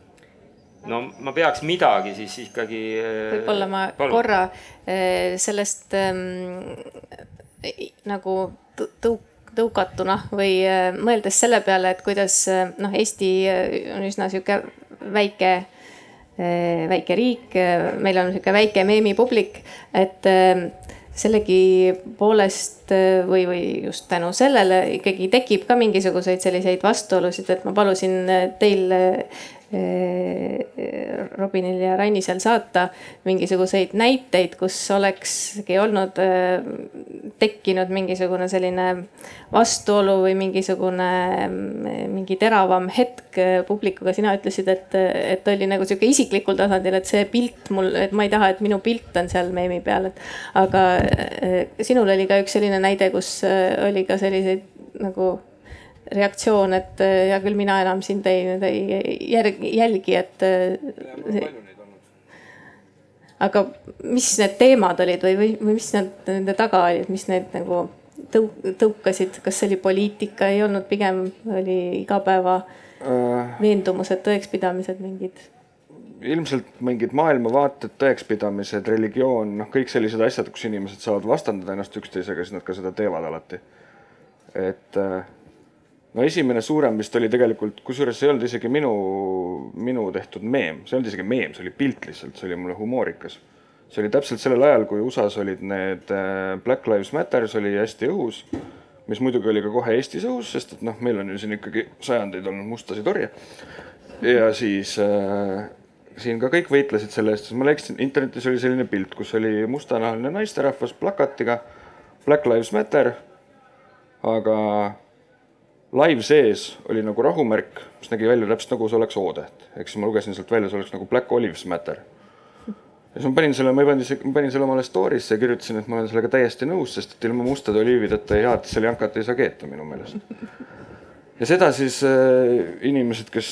no ma peaks midagi siis ikkagi. Äh, võib-olla ma palun. korra sellest ähm, nagu tõuk-, tõukatuna või mõeldes selle peale, et kuidas noh, Eesti on üsna sihuke väike väike riik, eh, meil on sihuke väike meemipublik, et eh, sellegipoolest või, või just tänu sellele ikkagi tekib ka mingisuguseid selliseid vastuolusid, et ma palusin teil Eh, Robinil ja Rannisel saata mingisuguseid näiteid, kus olekski olnud, eh, tekkinud mingisugune selline vastuolu või mingisugune, mm, mingi teravam hetk publikuga. sina ütlesid, et, et oli nagu sihuke isiklikul tasandil, et see pilt mul, et ma ei taha, et minu pilt on seal meemi peal, et. aga sinul oli ka üks selline näide, kus oli ka selliseid nagu reaktsioon, et äh, hea küll, mina enam sind ei, ei järg, jälgi, et. Äh, aga mis need teemad olid või, või, või mis need nende taga olid, mis need nagu tõu-, tõukasid, kas see oli poliitika, ei olnud, pigem oli igapäeva äh, veendumused, tõekspidamised mingid? ilmselt mingid maailmavaated, tõekspidamised, religioon, noh, kõik sellised asjad, kus inimesed saavad vastandada ennast üksteisega, siis nad ka seda teevad alati. et äh, no esimene suurem vist oli tegelikult, kusjuures see ei olnud isegi minu, minu tehtud meem, see ei olnud isegi meem, see oli pilt lihtsalt, see oli mulle humoorikas. see oli täpselt sellel ajal, kui USA-s olid need äh, Black Lives Matters oli hästi õhus, mis muidugi oli ka kohe Eestis õhus, sest et noh, meil on ju siin ikkagi sajandeid olnud mustasid orje. ja siis äh, siin ka kõik võitlesid selle eest, siis ma läksin, internetis oli selline pilt, kus oli mustanahaline naisterahvas plakatiga Black Lives Matter, aga live sees oli nagu rahumärk, mis nägi välja täpselt nagu see oleks O-täht, ehk siis ma lugesin sealt välja, see oleks nagu Black Olives Matter. ja siis ma panin selle, ma panin, ma panin selle omale story'sse ja kirjutasin, et ma olen sellega täiesti nõus, sest et ilma mustade oliivideta head seljankat ei saa keeta minu meelest. ja seda siis äh, inimesed, kes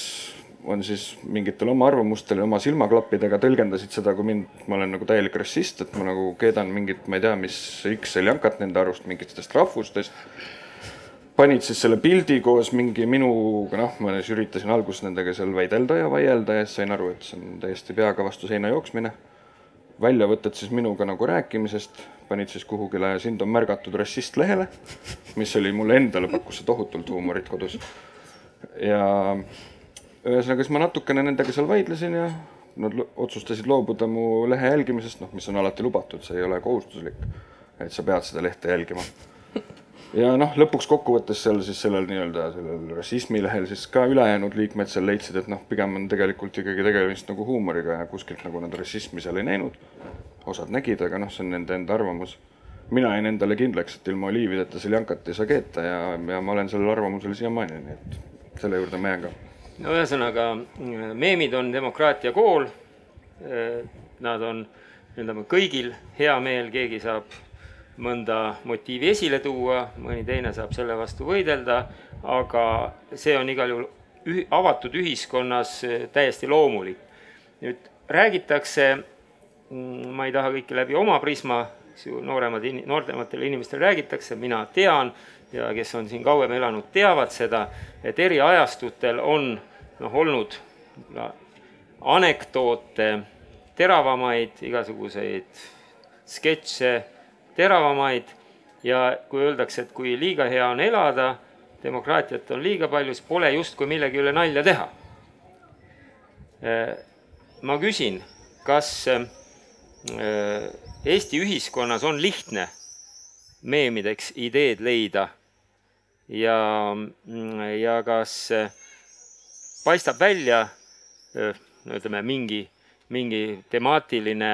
on siis mingitel oma arvamustel ja oma silmaklappidega tõlgendasid seda, kui mind, ma olen nagu täielik rassist, et ma nagu keedan mingit, ma ei tea, mis X seljankat nende arust mingitest rahvustest panid siis selle pildi koos mingi minuga, noh, ma siis üritasin alguses nendega seal väidelda ja vaielda ja siis sain aru, et see on täiesti peaga vastu seina jooksmine. väljavõtted siis minuga nagu rääkimisest, panid siis kuhugile sind on märgatud rassist lehele, mis oli mulle endale pakkus see tohutult huumorit kodus. ja ühesõnaga, siis ma natukene nendega seal vaidlesin ja nad otsustasid loobuda mu lehe jälgimisest, noh, mis on alati lubatud, see ei ole kohustuslik. et sa pead seda lehte jälgima ja noh, lõpuks kokkuvõttes seal siis sellel nii-öelda sellel rassismilehel siis ka ülejäänud liikmed seal leidsid, et noh, pigem on tegelikult ikkagi tegemist nagu huumoriga ja kuskilt nagu nad rassismi seal ei näinud. osad nägid, aga noh, see on nende enda arvamus. mina jäin endale kindlaks, et ilma oliivideta seljankat ei saa keeta ja, ja ma olen sellel arvamusel siiamaani, nii et selle juurde ma jään ka. no ühesõnaga, meemid on demokraatia kool. Nad on nii-öelda kõigil hea meel, keegi saab mõnda motiivi esile tuua, mõni teine saab selle vastu võidelda, aga see on igal juhul üh-, avatud ühiskonnas täiesti loomulik. nüüd räägitakse, mm, ma ei taha kõike läbi oma prisma, nooremad, noortematele inimestele räägitakse, mina tean ja kes on siin kauem elanud, teavad seda, et eri ajastutel on noh, olnud no, anekdoote, teravamaid, igasuguseid sketše, teravamaid ja kui öeldakse, et kui liiga hea on elada, demokraatiat on liiga palju, siis pole justkui millegi üle nalja teha. ma küsin, kas Eesti ühiskonnas on lihtne meemideks ideed leida ja, ja kas paistab välja no ütleme, mingi, mingi temaatiline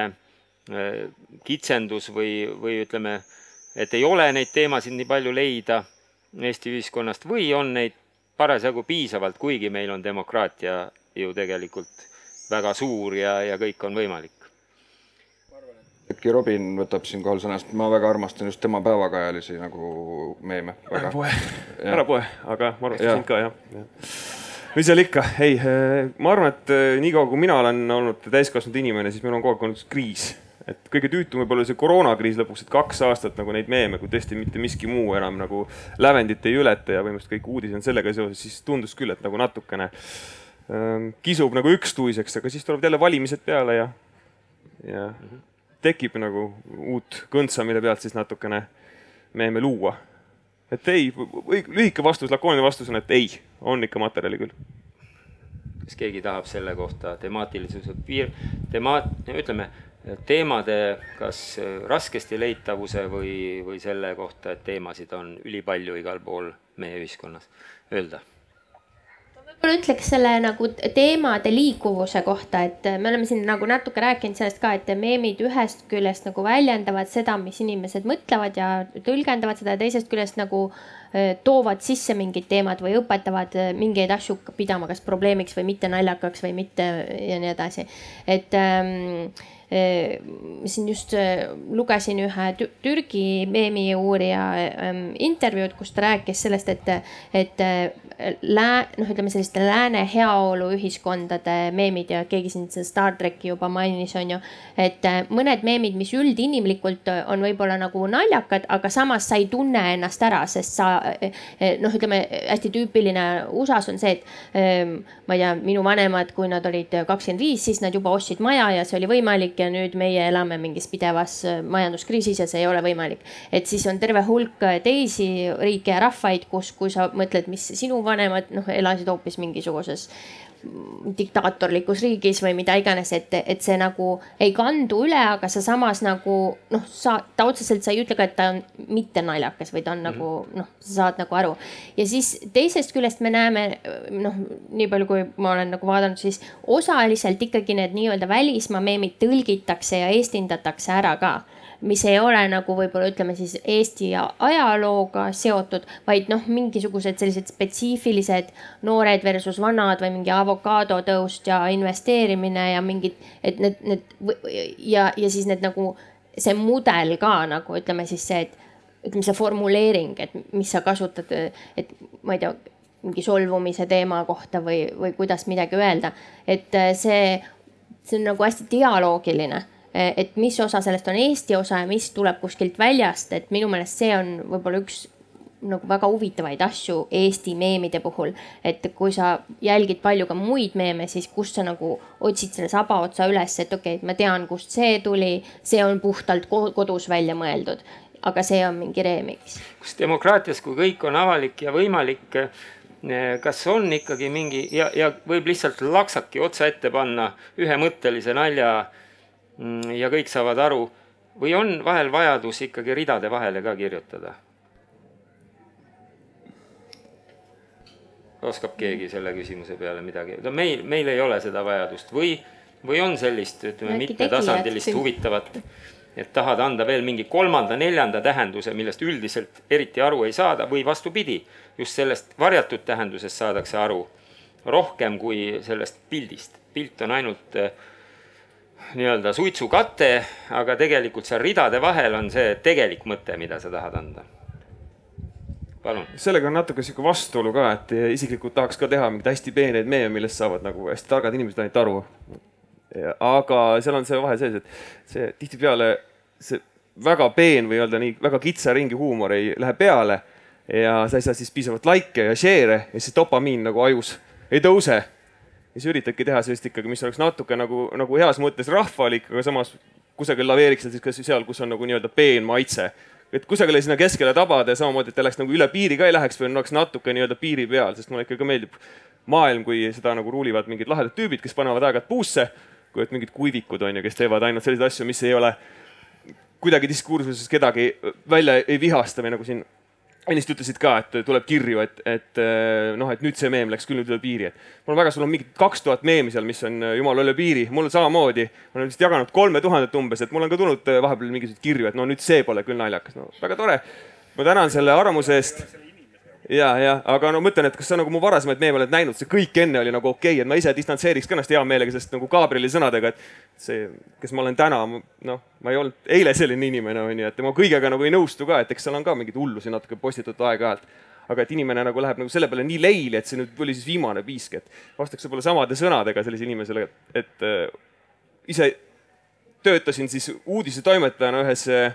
kitsendus või, või ütleme, et ei ole neid teemasid nii palju leida Eesti ühiskonnast või on neid parasjagu piisavalt, kuigi meil on demokraatia ju tegelikult väga suur ja, ja kõik on võimalik äkki Robin võtab siinkohal sõnast, ma väga armastan just tema päevakajalisi nagu meeme. ära poe, ära poe, aga ma armastan sind ka jah ja. mis seal ikka, ei, eh, ma arvan, et eh, niikaua kui mina olen olnud täiskasvanud inimene, siis meil on kogu aeg olnud kriis. Et kõige tüütum võib olla see koroonakriis lõpuks, et kaks aastat nagu neid meeme, kui tõesti mitte miski muu enam nagu lävendit ei ületa ja põhimõtteliselt kõik uudised on sellega seoses, siis tundus küll, et nagu natukene ähm, kisub nagu ükstuiseks, aga siis tulevad jälle valimised peale ja, ja tekib nagu uut kõntsa, mille pealt siis natukene meeme luua. et ei, lühike vastus, lakooniline vastus on, et ei, on ikka materjali küll. kas keegi tahab selle kohta temaatilisuse piir, tema-, ütleme, teemade kas raskesti leitavuse või, või selle kohta, et teemasid on ülipalju igal pool meie ühiskonnas öelda võib-olla ütleks selle nagu teemade liikuvuse kohta, et me oleme siin nagu natuke rääkinud sellest ka, et meemid ühest küljest nagu väljendavad seda, mis inimesed mõtlevad ja tõlgendavad seda ja teisest küljest nagu toovad sisse mingid teemad või õpetavad mingeid asju pidama kas probleemiks või mitte naljakaks või mitte ja nii edasi. et ähm, siin just lugesin ühe Türgi meemiuurija ähm, intervjuud, kus ta rääkis sellest, et, et lää-, noh, ütleme selliste lääne heaoluühiskondade meemid ja keegi siin seda Star tracki juba mainis, on ju. et mõned meemid, mis üldinimlikult on võib-olla nagu naljakad, aga samas sa ei tunne ennast ära, sest sa noh, ütleme hästi tüüpiline USA-s on see, et ma ei tea, minu vanemad, kui nad olid kakskümmend viis, siis nad juba ostsid maja ja see oli võimalik ja nüüd meie elame mingis pidevas äh, majanduskriisis ja see ei ole võimalik. et siis on terve hulk äh, teisi riike ja rahvaid, kus, kui sa mõtled, mis sinu vanemad noh, elasid hoopis mingisuguses diktaatorlikus riigis või mida iganes, et, et see nagu ei kandu üle, aga sa samas nagu noh, sa, ta otseselt, sa ei ütle ka, et ta on mitte naljakas või ta on mm -hmm. nagu noh, sa saad nagu aru. ja siis teisest küljest me näeme noh, nii palju, kui ma olen nagu vaadanud, siis osaliselt ikkagi need nii-öelda välismaa meemid tõlgitakse ja eestindatakse ära ka mis ei ole nagu võib-olla ütleme siis Eesti ajalooga seotud, vaid noh, mingisugused sellised spetsiifilised noored versus vanad või mingi avokaadotõust ja investeerimine ja mingid, et need, need ja, ja siis need nagu see mudel ka nagu ütleme siis see, et ütleme, see formuleering, et mis sa kasutad, et ma ei tea, mingi solvumise teema kohta või, või kuidas midagi öelda, et see, see on nagu hästi dialoogiline. Eh, et mis osa sellest on Eesti osa ja mis tuleb kuskilt väljast, et minu meelest see on võib-olla üks nagu väga huvitavaid asju Eesti meemide puhul. et kui sa jälgid palju ka muid meeme, siis kust sa nagu otsid selle saba otsa üles, et okei okay,, ma tean, kust see tuli, see on puhtalt kodus välja mõeldud, aga see on mingi remix. kas demokraatias, kui kõik on avalik ja võimalik, eh, kas on ikkagi mingi ja, ja võib lihtsalt laksaki otsa ette panna ühemõttelise nalja ja kõik saavad aru või on vahel vajadus ikkagi ridade vahele ka kirjutada? oskab keegi selle küsimuse peale midagi, no meil, meil ei ole seda vajadust või, või on sellist, ütleme, mitmetasandilist huvitavat et tahad anda veel mingi kolmanda-neljanda tähenduse, millest üldiselt eriti aru ei saada või vastupidi, just sellest varjatud tähendusest saadakse aru rohkem kui sellest pildist. pilt on ainult äh, nii-öelda suitsukate, aga tegelikult seal ridade vahel on see tegelik mõte, mida sa tahad anda. palun. sellega on natuke sihuke vastuolu ka, et isiklikult tahaks ka teha mingeid hästi peeneid meeme, millest saavad nagu hästi targad inimesed ainult aru. aga seal on see vahe sees, et see tihtipeale see väga peen või öelda nii väga kitsa ringi huumor ei lähe peale ja sa ei saa siis piisavalt likee ja share'e ja siis dopamiin nagu ajus ei tõuse. Siis üritadki teha sellist ikkagi, mis oleks natuke nagu, nagu heas mõttes rahvalik, aga samas kusagil laveeriks siis ka seal, kus on nagu nii-öelda peen maitse. et kusagile sinna keskele tabada ja samamoodi, et ta läheks nagu üle piiri ka ei läheks või oleks natuke nii-öelda piiri peal, sest mulle ikkagi meeldib maailm, kui seda nagu ruulivad mingid lahedad tüübid, kes panevad aeg-ajalt puusse, kui et mingid kuivikud on ju, kes teevad ainult selliseid asju, mis ei ole kuidagi diskursuses kedagi välja ei vihasta või nagu siin ennist ütlesid ka, et tuleb kirju, et, et eh, noh, et nüüd see meem läks küll nüüd üle piiri, et mul on väga, sul on mingi kaks tuhat meemi seal, mis on eh, jumala üle piiri, mul samamoodi. ma olen vist jaganud kolme tuhandet umbes, et mul on ka tulnud eh, vahepeal mingisuguseid kirju, et no nüüd see pole küll naljakas, no väga tore. ma tänan selle arvamuse eest ja, ja aga no mõtlen, et kas sa nagu mu varasemaid meeme oled näinud, see kõik enne oli nagu okei okay,, et ma ise distantseeriks ka ennast hea meelega, sest nagu Gabrieli sõnadega, et see, kes ma olen täna, noh, ma ei olnud eile selline inimene, onju, et tema kõigega nagu ei nõustu ka, et eks seal on ka mingeid hullusi natuke postitatud aeg-ajalt. aga et inimene nagu läheb nagu selle peale nii leili, et see nüüd tuli siis viimane piisk, et vastaks võib-olla samade sõnadega sellisele inimesele, et, et äh, ise töötasin siis uudisetoimetajana ühes äh,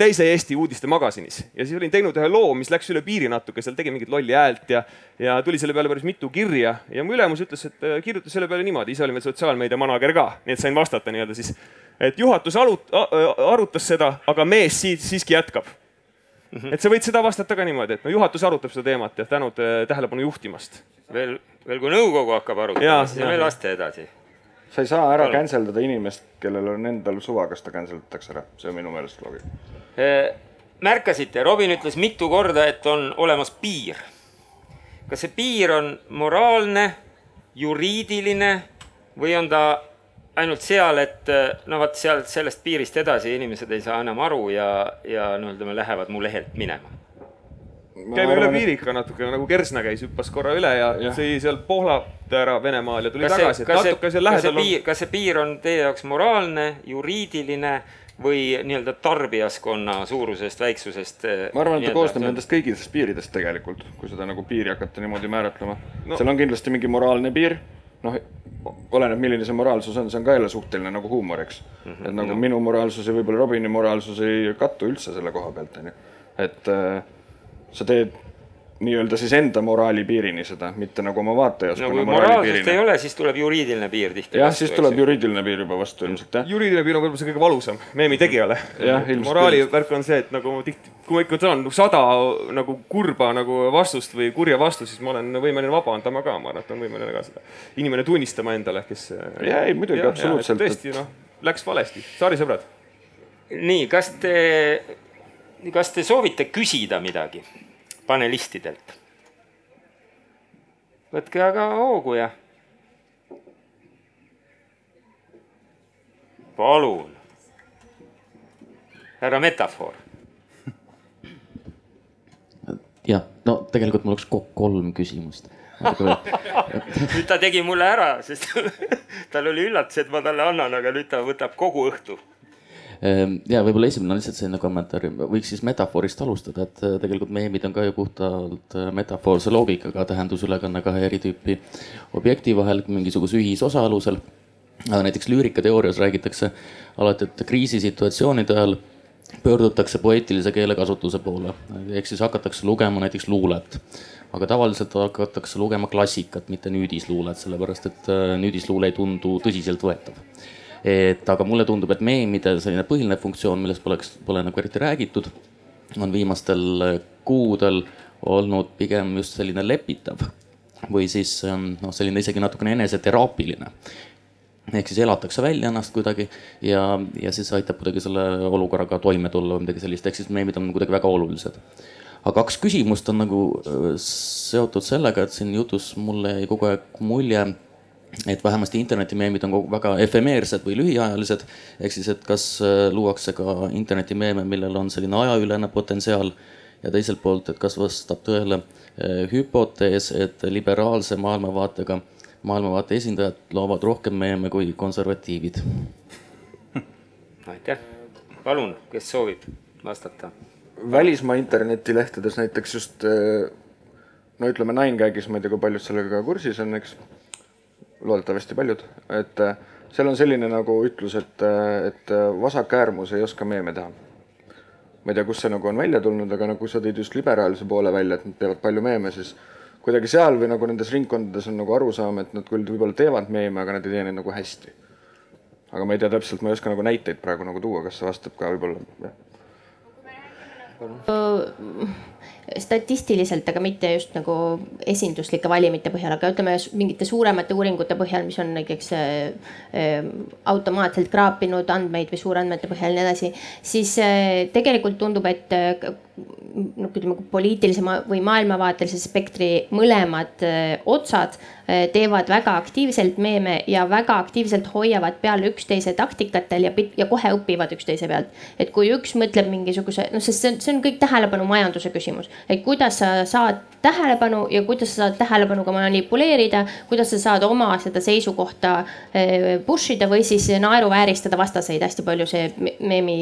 teise Eesti uudistemagasinis ja siis olin teinud ühe loo, mis läks üle piiri natuke, seal tegi mingit lolli häält ja, ja tuli selle peale päris mitu kirja ja mu ülemus ütles, et äh, kirjuta selle peale niimoodi, ise olin veel sotsiaalmeedia manager ka, nii et sain vastata nii-öelda siis, et juhatus alut, arutas seda, aga mees siit siiski jätkab mm. -hmm. et sa võid seda vastata ka niimoodi, et no juhatus arutab seda teemat ja tänud äh, tähelepanu juhtimast. veel, veel kui nõukogu hakkab arutama, siis me laste edasi sa ei saa ära cancel dada inimest, kellel on endal suva, kas ta cancel datakse ära, see on minu meelest loogika. märkasite, Robin ütles mitu korda, et on olemas piir. kas see piir on moraalne, juriidiline või on ta ainult seal, et no vot sealt sellest piirist edasi inimesed ei saa enam aru ja, ja no ütleme, lähevad mu lehelt minema käime üle piiri ikka natuke nagu Kersna käis, hüppas korra üle ja, ja. sõi seal Pohlat ära Venemaal ja tuli kas tagasi, et natuke seal lähedal on. kas see piir on teie jaoks moraalne, juriidiline või nii-öelda tarbijaskonna suurusest, väiksusest? Eh, ma arvan, et ta koosneb nendest kõigist piiridest tegelikult, kui seda nagu piiri hakata niimoodi määratlema no.. seal on kindlasti mingi moraalne piir, noh, oleneb, milline see moraalsus on, see on ka jälle suhteline nagu huumor, eks mm. -hmm. et nagu no. minu moraalsus ja võib-olla Robini moraalsus ei kattu üldse selle koha pealt, onju. et äh, sa teed nii-öelda siis enda moraali piirini seda, mitte nagu oma vaatajaskonna no, moraali piirini. ei ole, siis tuleb juriidiline piir tihti. jah, siis tuleb juriidiline piir juba vastu ilmselt jah. juriidiline piir on võib-olla see kõige valusam meemi tegijale. moraali värk on see, et nagu tihti, kui ma ikka saan sada nagu kurba nagu vastust või kurja vastust, siis ma olen võimeline vabandama ka, ma arvan, et on võimeline ka seda inimene tunnistama endale, kes. ja ei muidugi absoluutselt. tõesti noh, läks valesti, saarisõbrad. nii, kas te kas te soovite küsida midagi panelistidelt? võtke aga hoogu ja. palun. härra Metafoor. jah, no tegelikult mul oleks kolm küsimust nüüd ta tegi mulle ära, sest tal oli üllatus, et ma talle annan, aga nüüd ta võtab kogu õhtu ja võib-olla esimene on lihtsalt selline kommentaar, võiks siis metafoorist alustada, et äh, tegelikult meemid on ka ju puhtalt äh, metafoorse loogikaga tähendusülekanne kahe eri tüüpi objekti vahel mingisuguse ühisosa alusel. aga näiteks lüürikateoorias räägitakse alati, et kriisisituatsioonide ajal pöördutakse poeetilise keelekasutuse poole, ehk siis hakatakse lugema näiteks luulet. Aga tavaliselt hakatakse lugema klassikat, mitte nüüdisluulet, sellepärast et äh, nüüdisluule ei tundu tõsiseltvõetav et aga mulle tundub, et meemide selline põhiline funktsioon, millest poleks, pole nagu eriti räägitud, on viimastel kuudel olnud pigem just selline lepitav või siis ähm, noh, selline isegi natukene eneseteraapiline ehk siis elatakse välja ennast kuidagi ja, ja siis aitab kuidagi selle olukorraga toime tulla või midagi sellist, ehk siis meemid on kuidagi väga olulised. aga kaks küsimust on nagu äh, seotud sellega, et siin jutus mulle jäi kogu aeg mulje, et vähemasti internetimeemid on kogu väga efemeersed või lühiajalised. ehk siis, et kas luuakse ka internetimeeme, millel on selline ajaülene potentsiaal ja teiselt poolt, et kas vastab tõele hüpotees, et liberaalse maailmavaatega maailmavaate esindajad loovad rohkem meeme kui konservatiivid. aitäh, palun, kes soovib vastata? välismaa internetilehtedes näiteks just no ütleme, Ninegagis, ma ei tea, kui paljud sellega kursis on, eks. Loodetavasti paljud, et seal on selline nagu ütlus, et, et vasak äärmus ei oska meeme teha. ma ei tea, kust see nagu on välja tulnud, aga nagu sa tõid just liberaalse poole välja, et nad teevad palju meeme, siis kuidagi seal või nagu nendes ringkondades on nagu arusaam, et nad küll võib-olla teevad meeme, aga nad ei tee neid nagu hästi. aga ma ei tea täpselt, ma ei oska nagu näiteid praegu nagu tuua, kas see vastab ka võib-olla, jah statistiliselt, aga mitte just nagu esinduslike valimite põhjal, aga ütleme mingite suuremate uuringute põhjal, mis on näiteks äh, äh, automaatselt kraapinud andmeid või suurandmete põhjal ja nii edasi, siis äh, tegelikult tundub, et noh, ütleme poliitilise või maailmavaatelise spektri mõlemad otsad teevad väga aktiivselt meeme ja väga aktiivselt hoiavad peal üksteise taktikatel ja, ja kohe õpivad üksteise pealt. et kui üks mõtleb mingisuguse, noh, sest see on, see on kõik tähelepanu majanduse küsimus, et kuidas sa saad tähelepanu ja kuidas sa saad tähelepanuga manipuleerida, kuidas sa saad oma seda seisukohta push ida või siis naeruvääristada vastaseid, hästi palju see meemi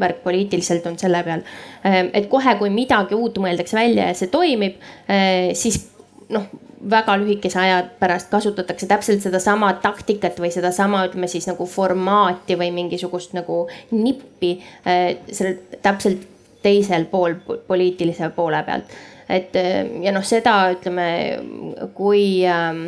värk poliitiliselt on selle peal. et kohe, kui midagi uut mõeldakse välja ja see toimib, siis noh väga lühikese aja pärast kasutatakse täpselt sedasama taktikat või sedasama, ütleme siis nagu formaati või mingisugust nagu nippi äh, selle täpselt teisel pool poliitilise poole pealt. et äh, ja noh, seda ütleme, kui, ähm,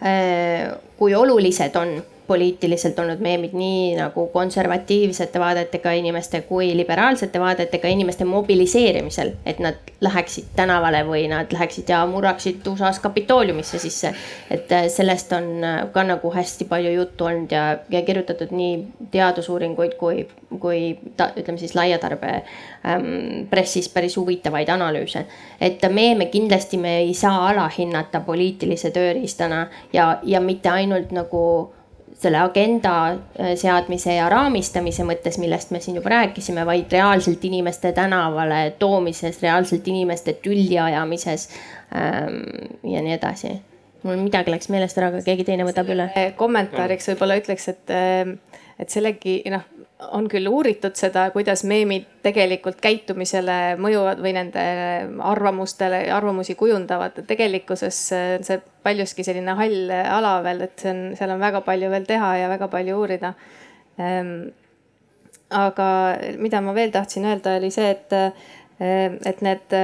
äh, kui olulised on poliitiliselt olnud meemid nii nagu konservatiivsete vaadetega inimeste kui liberaalsete vaadetega inimeste mobiliseerimisel, et nad läheksid tänavale või nad läheksid ja murraksid USA-s Kapitooliumisse sisse. et äh, sellest on äh, ka nagu hästi palju juttu olnud ja, ja kirjutatud nii teadusuuringuid kui, kui ta, ütleme siis laia tarbe ähm, pressis päris huvitavaid analüüse. et meeme kindlasti me ei saa alahinnata poliitilise tööriistana ja, ja mitte ainult nagu selle agenda äh, seadmise ja raamistamise mõttes, millest me siin juba rääkisime, vaid reaalselt inimeste tänavale toomises, reaalselt inimeste tülli ajamises ähm, ja nii edasi. mul midagi läks meelest ära, aga keegi teine võtab üle. kommentaariks võib-olla ütleks, et, äh, et sellegi noh on küll uuritud seda, kuidas meemid tegelikult käitumisele mõjuvad või nende arvamustele, arvamusi kujundavad. tegelikkuses on see paljuski selline hall ala veel, et see on, seal on väga palju veel teha ja väga palju uurida. Ehm, aga mida ma veel tahtsin öelda, oli see, et, et need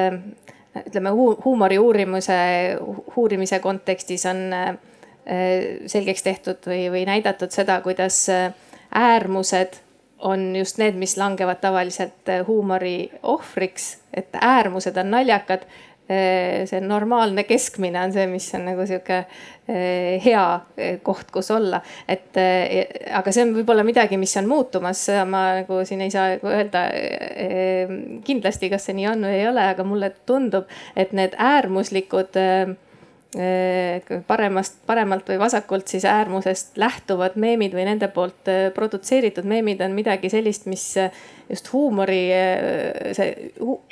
ütleme huumori uurimuse, uurimise kontekstis on selgeks tehtud või, või näidatud seda, kuidas äärmused on just need, mis langevad tavaliselt äh, huumori ohvriks, et äärmused on naljakad. Äh, see normaalne keskmine on see, mis on nagu sihuke äh, hea koht, kus olla, et aga see on võib-olla midagi, mis on muutumas, ma nagu siin ei saa nagu öelda kindlasti, kas see nii on või ei ole, aga mulle tundub, et need äärmuslikud paremast, paremalt või vasakult siis äärmusest lähtuvad meemid või nende poolt äh, produtseeritud meemid on midagi sellist, mis äh, just huumori, see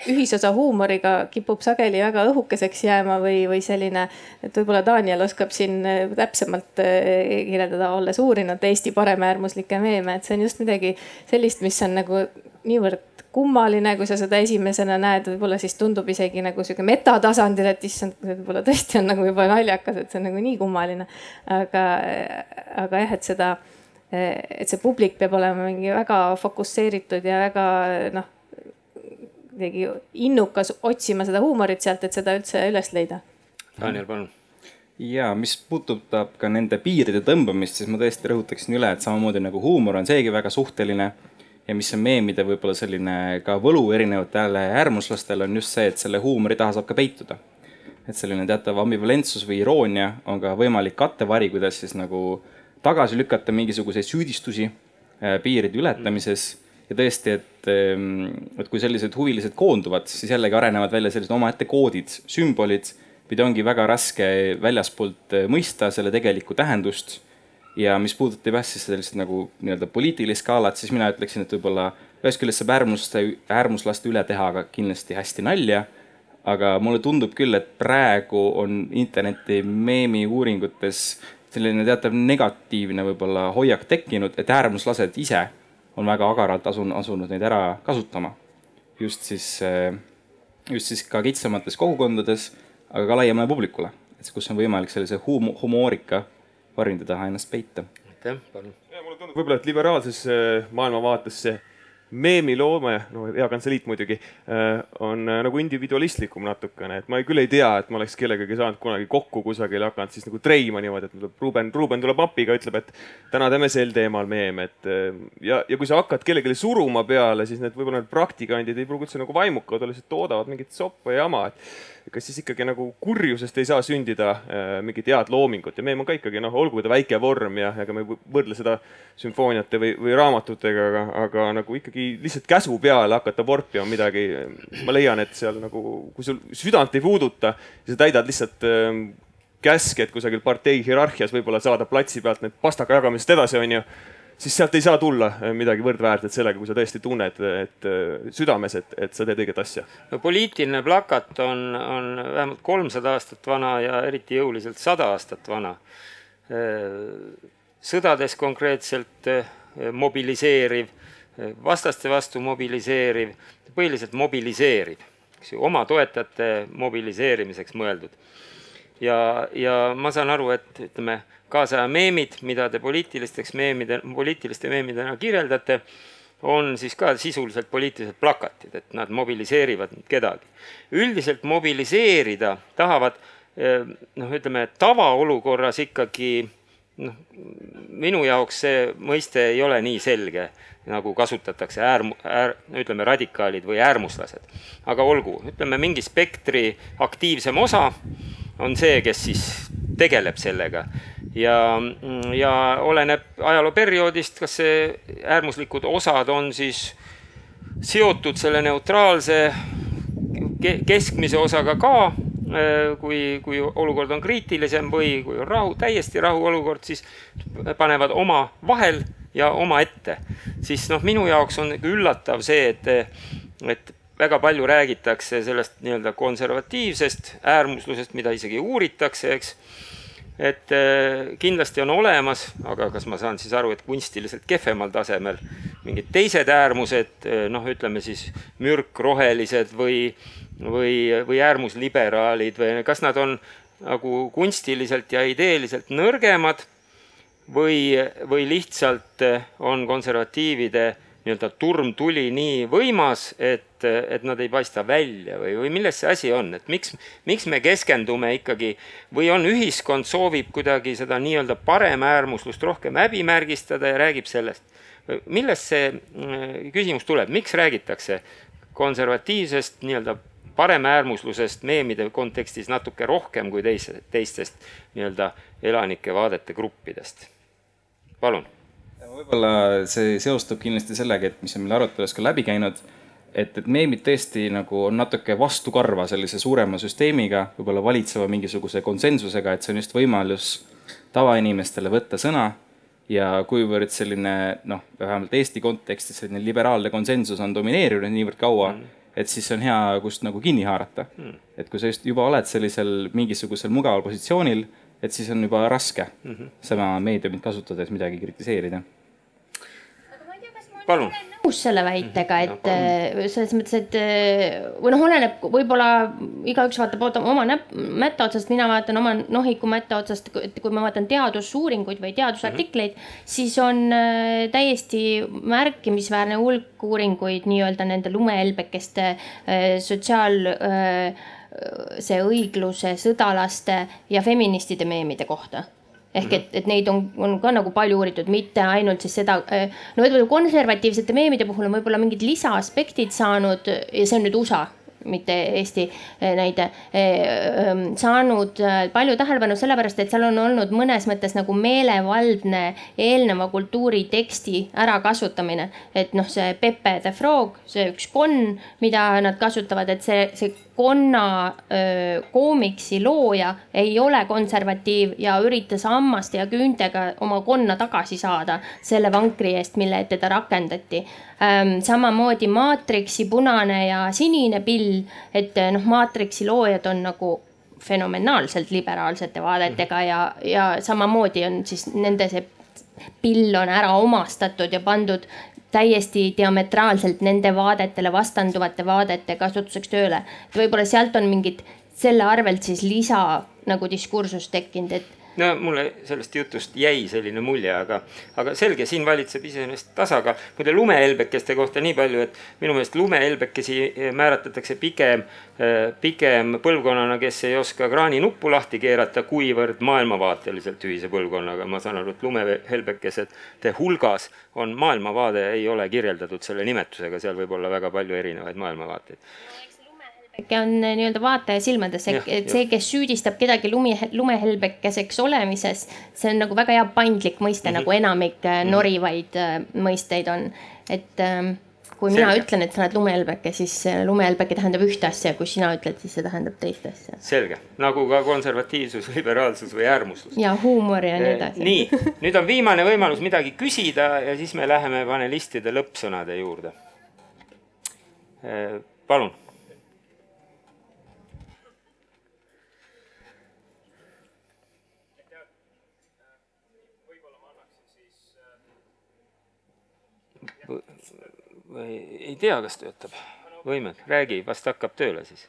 ühisosa huumoriga kipub sageli väga õhukeseks jääma või, või selline. et võib-olla Daniel oskab siin täpsemalt kirjeldada, olles uurinud Eesti paremäärmuslikke meeme, et see on just midagi sellist, mis on nagu niivõrd kummaline, kui sa seda esimesena näed, võib-olla siis tundub isegi nagu sihuke metatasandil, et issand, võib-olla tõesti on nagu juba naljakas, et see on nagu nii kummaline. aga, aga jah, et seda, et see publik peab olema mingi väga fokusseeritud ja väga noh, kuidagi innukas otsima seda huumorit sealt, et seda üldse üles leida. Daniel, palun ja mis puudutab ka nende piiride tõmbamist, siis ma tõesti rõhutaksin üle, et samamoodi nagu huumor on seegi väga suhteline ja mis on meemide võib-olla selline ka võlu erinevatele äärmuslastele, on just see, et selle huumori taha saab ka peituda. et selline teatav ambivalentsus või iroonia on ka võimalik kattevari, kuidas siis nagu tagasi lükata mingisuguseid süüdistusi äh, piiride ületamises ja tõesti, et, ähm, et kui sellised huvilised koonduvad, siis jällegi arenevad välja sellised omaette koodid, sümbolid, pidi ongi väga raske väljaspoolt mõista selle tegelikku tähendust. Ja mis puudutab jah, siis sellist nagu nii-öelda poliitilist skaalat, siis mina ütleksin, et võib-olla ühest küljest saab äärmuste, äärmuslaste üle teha ka kindlasti hästi nalja aga mulle tundub küll, et praegu on interneti meemiuuringutes selline teatav negatiivne võib-olla hoiak tekkinud, et äärmuslased ise on väga agaralt asun-, asunud neid ära kasutama. just siis, just siis ka kitsamates kogukondades, aga ka laiemale publikule, et kus on võimalik sellise huum-, humoorika varjundi taha ennast peita. aitäh, palun. mulle tundub võib-olla, et liberaalses maailmavaates see meemiloome, no hea kantseliit muidugi, äh, on äh, nagu individualistlikum natukene, et ma ei, küll ei tea, et ma oleks kellegagi saanud kunagi kokku kusagil, hakanud siis nagu treima niimoodi, et Ruuben, Ruuben tuleb appiga, ütleb, et täna teeme sel teemal meeme, et äh, ja, ja kui sa hakkad kellelegi suruma peale, siis need võib-olla need praktikandid ei pruugi üldse nagu vaimukad olla, lihtsalt toodavad mingit soppa ja jama, et kas siis ikkagi nagu kurjusest ei saa sündida äh, mingit head loomingut ja meil on ka ikkagi noh, olgu ta väike vorm ja ega me ei võrdle seda sümfooniate või, või raamatutega, aga, aga nagu ikkagi lihtsalt käsu peale hakata vorpima midagi. ma leian, et seal nagu, kui sul südant ei puuduta sa täidad lihtsalt äh, käske, et kusagil partei hierarhias võib-olla saada platsi pealt need pastaka jagamisest edasi, onju siis sealt ei saa tulla äh, midagi võrdväärset sellega, kui sa tõesti tunned, et äh, südames, et, et sa teed õiget asja. no poliitiline plakat on, on vähemalt kolmsada aastat vana ja eriti jõuliselt sada aastat vana. Äh, sõdades konkreetselt mobiliseeriv, vastaste vastu mobiliseeriv, põhiliselt mobiliseeriv, eks ju, oma toetajate mobiliseerimiseks mõeldud. Ja, ja ma saan aru, et ütleme kaasaja meemid, mida te poliitilisteks meemide, poliitiliste meemidena kirjeldate, on siis ka sisuliselt poliitilised plakatid, et nad mobiliseerivad kedagi. üldiselt mobiliseerida tahavad eh, noh, ütleme tavaolukorras ikkagi noh, minu jaoks see mõiste ei ole nii selge, nagu kasutatakse äärm-, äär-, ütleme radikaalid või äärmuslased. aga olgu, ütleme mingi spektri aktiivsem osa on see, kes siis tegeleb sellega ja, ja oleneb ajalooperioodist, kas see äärmuslikud osad on siis seotud selle neutraalse keskmise osaga ka, äh, kui, kui olukord on kriitilisem või kui on rahu, täiesti rahuolukord, siis panevad oma vahel ja omaette. siis noh, minu jaoks on üllatav see, et, et väga palju räägitakse sellest nii-öelda konservatiivsest äärmuslusest, mida isegi uuritakse, eks. Et äh, kindlasti on olemas, aga kas ma saan siis aru, et kunstiliselt kehvemal tasemel mingid teised äärmused, äh, noh, ütleme siis mürkrohelised või, või, või äärmusliberaalid või kas nad on nagu kunstiliselt ja ideeliselt nõrgemad või, või lihtsalt äh, on konservatiivide nii-öelda turm tuli nii võimas, et, et nad ei paista välja või, või milles see asi on, et miks, miks me keskendume ikkagi või on ühiskond soovib kuidagi seda nii-öelda paremäärmuslust rohkem häbimärgistada ja räägib sellest. millest see mm, küsimus tuleb, miks räägitakse konservatiivsest nii-öelda paremäärmuslusest meemide kontekstis natuke rohkem kui teise, teistest nii-öelda elanike vaadete gruppidest? palun võib-olla see seostub kindlasti sellega, et mis on meil arutelus ka läbi käinud, et, et meemid tõesti nagu on natuke vastukarva sellise suurema süsteemiga, võib-olla valitseva mingisuguse konsensusega, et see on just võimalus tavainimestele võtta sõna ja kuivõrd selline noh, vähemalt Eesti kontekstis selline liberaalne konsensus on domineerinud niivõrd kaua mm., et siis on hea, kust nagu kinni haarata mm.. et kui sa just juba oled sellisel mingisugusel mugaval positsioonil, et siis on juba raske mm -hmm. sama meediumit kasutades midagi kritiseerida palun. Nõus selle väitega, et no, selles mõttes, et või noh, oleneb, võib-olla igaüks vaatab oma näpp, mätta otsast, mina vaatan oma nohiku mätta otsast, et kui ma vaatan teadusuuringuid või teadusartikleid mm, -hmm. siis on äh, täiesti märkimisväärne hulk uuringuid nii-öelda nende lumehelbekeste äh, sotsiaal äh, see õigluse, sõdalaste ja feministide meemide kohta ehk mhm. et, et neid on, on ka nagu palju uuritud, mitte ainult siis seda, äh, no võib-olla konservatiivsete meemide puhul on võib-olla mingid lisaaspektid saanud ja see on nüüd USA mitte Eesti eh, näide, eh, saanud eh, palju tähelepanu sellepärast, et seal on olnud mõnes mõttes nagu meelevaldne eelneva kultuuri teksti ärakasutamine. et noh, see Pepe the Frog, see üks konn, mida nad kasutavad, et see, see konna koomiksi looja ei ole konservatiiv ja üritas hammaste ja küüntega oma konna tagasi saada selle vankri eest, mille ette ta rakendati. samamoodi maatriksi punane ja sinine pill, et noh, maatriksi loojad on nagu fenomenaalselt liberaalsete vaadetega ja, ja samamoodi on siis nende see pill on ära omastatud ja pandud täiesti diametraalselt nende vaadetele vastanduvate vaadete kasutuseks tööle. võib-olla sealt on mingid selle arvelt siis lisa nagu diskursus tekkinud, et no mulle sellest jutust jäi selline mulje, aga, aga selge, siin valitseb iseenesest tasakaal. muide lumehelbekeste kohta nii palju, et minu meelest lumehelbekesi määratletakse pigem, pigem põlvkonnana, kes ei oska kraaninuppu lahti keerata, kuivõrd maailmavaateliselt ühise põlvkonnaga. ma saan aru, et lumehelbekesete hulgas on maailmavaade, ei ole kirjeldatud selle nimetusega, seal võib olla väga palju erinevaid maailmavaateid lumehelbeke on eh, nii-öelda vaataja silmades, et see, kes süüdistab kedagi lumi, lumehelbekeseks olemises, see on nagu väga hea paindlik mõiste mm, -hmm. nagu enamik mm -hmm. norivaid eh, mõisteid on. et ähm, kui Selge. mina ütlen, et sa oled lumehelbeke, siis lumehelbeke tähendab ühte asja, kui sina ütled, siis see tähendab teist asja. selge, nagu ka konservatiivsus, liberaalsus või äärmuslus. ja huumor ja nii edasi. nii, nüüd on viimane võimalus midagi küsida ja siis me läheme panelistide lõppsõnade juurde. palun või ei tea, kas töötab. võimed, räägi, vast hakkab tööle siis.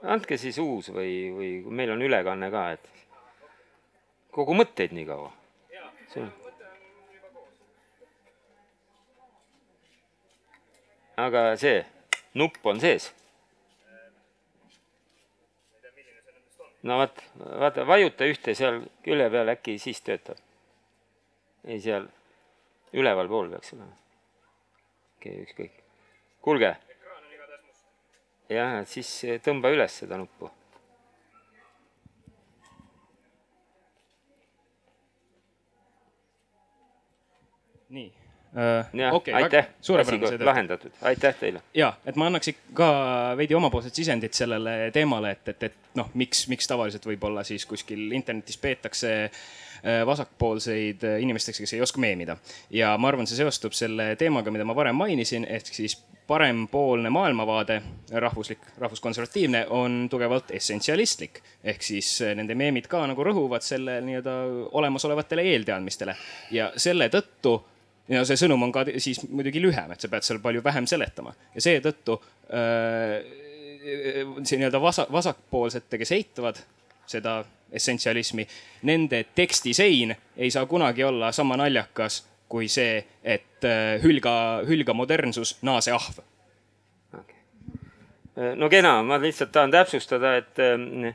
andke siis uus või, või meil on ülekanne ka, et kogu mõtteid nii kaua. aga see nupp on sees no vot, vaata, vajuta ühte seal külje peal, äkki siis töötab ei, seal ülevalpool peaks olema. okei okay,, ükskõik. kuulge. jah, siis tõmba üles seda nuppu. nii äh,. Aitäh, asi lahendatud, aitäh teile. ja, et ma annaks ka veidi omapoolset sisendit sellele teemale, et, et, et noh, miks, miks tavaliselt võib-olla siis kuskil internetis peetakse äh, vasakpoolseid äh, inimesteks, kes ei oska meemida. ja ma arvan, see seostub selle teemaga, mida ma varem mainisin, ehk siis parempoolne maailmavaade, rahvuslik, rahvuskonservatiivne, on tugevalt essentsialistlik. ehk siis nende meemid ka nagu rõhuvad selle nii-öelda olemasolevatele eelteadmistele ja selle tõttu ja see sõnum on ka siis muidugi lühem, et sa pead seal palju vähem seletama. Ja seetõttu äh, see nii-öelda vasak, vasakpoolsete, kes eitavad seda essentsialismi, nende tekstisein ei saa kunagi olla sama naljakas kui see, et äh, hülga, hülga modernsus, naase ahv no kena, ma lihtsalt tahan täpsustada, et äh,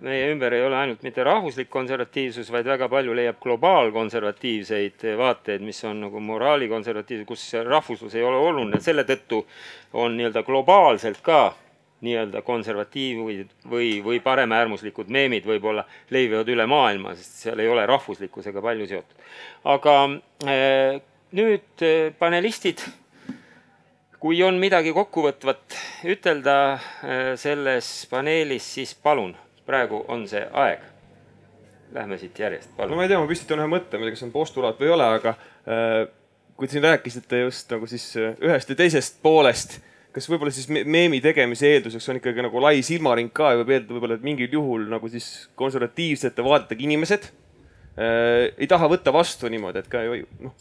meie ümber ei ole ainult mitte rahvuslik konservatiivsus, vaid väga palju leiab globaalkonservatiivseid vaateid, mis on nagu moraalikonservatiivsed, kus rahvuslus ei ole oluline, selle tõttu on nii-öelda globaalselt ka nii-öelda konservatiivid või, või paremäärmuslikud meemid võib-olla levivad üle maailma, sest seal ei ole rahvuslikkusega palju seotud. aga äh, nüüd äh, panelistid, kui on midagi kokkuvõtvat ütelda äh, selles paneelis, siis palun, praegu on see aeg. Lähme siit järjest, palun. no ma ei tea, ma püstitan ühe mõtte, ma ei tea, kas see on postulaat või ei ole, aga äh, kui te siin rääkisite just nagu siis ühest ja teisest poolest kas võib-olla siis meemi tegemise eelduseks on ikkagi nagu lai silmaring ka ja võib eeldada võib-olla, et mingil juhul nagu siis konservatiivsete vaadetega inimesed äh, ei taha võtta vastu niimoodi, et ka noh,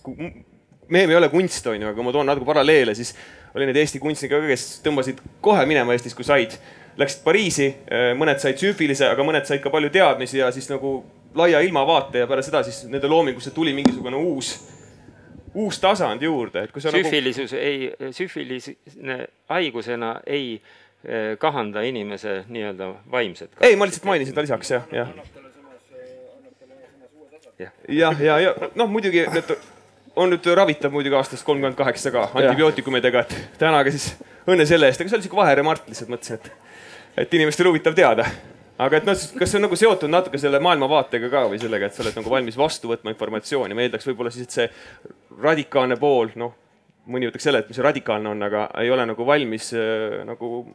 meem ei ole kunst, on ju, aga ma toon natuke paralleele, siis oli neid Eesti kunstnikke ka, kes tõmbasid kohe minema Eestis, kui said. Läksid Pariisi, äh, mõned said süüfilise, aga mõned said ka palju teadmisi ja siis nagu laia ilmavaate ja peale seda siis nende loomingusse tuli mingisugune uus uus tasand juurde, et kui sa süfilisus nagu... ei, süfilisne haigusena ei eh, kahanda inimese nii-öelda vaimset. ei, ma lihtsalt mainisin ta lisaks jah, jah. jah, ja, ja, ja noh, muidugi need on nüüd ravitav muidugi aastast kolmkümmend kaheksa ka antibiootikumidega, et tänage siis õnne selle eest, aga see oli siuke vaheremart lihtsalt mõtlesin, et, et inimestel huvitav teada. aga et noh, kas see on nagu seotud natuke selle maailmavaatega ka või sellega, et sa oled nagu valmis vastu võtma informatsiooni, ma eeldaks võib-olla siis, et see radikaalne pool, noh, mõni ütleks selle, et mis radikaalne on, aga ei ole nagu valmis äh, nagu,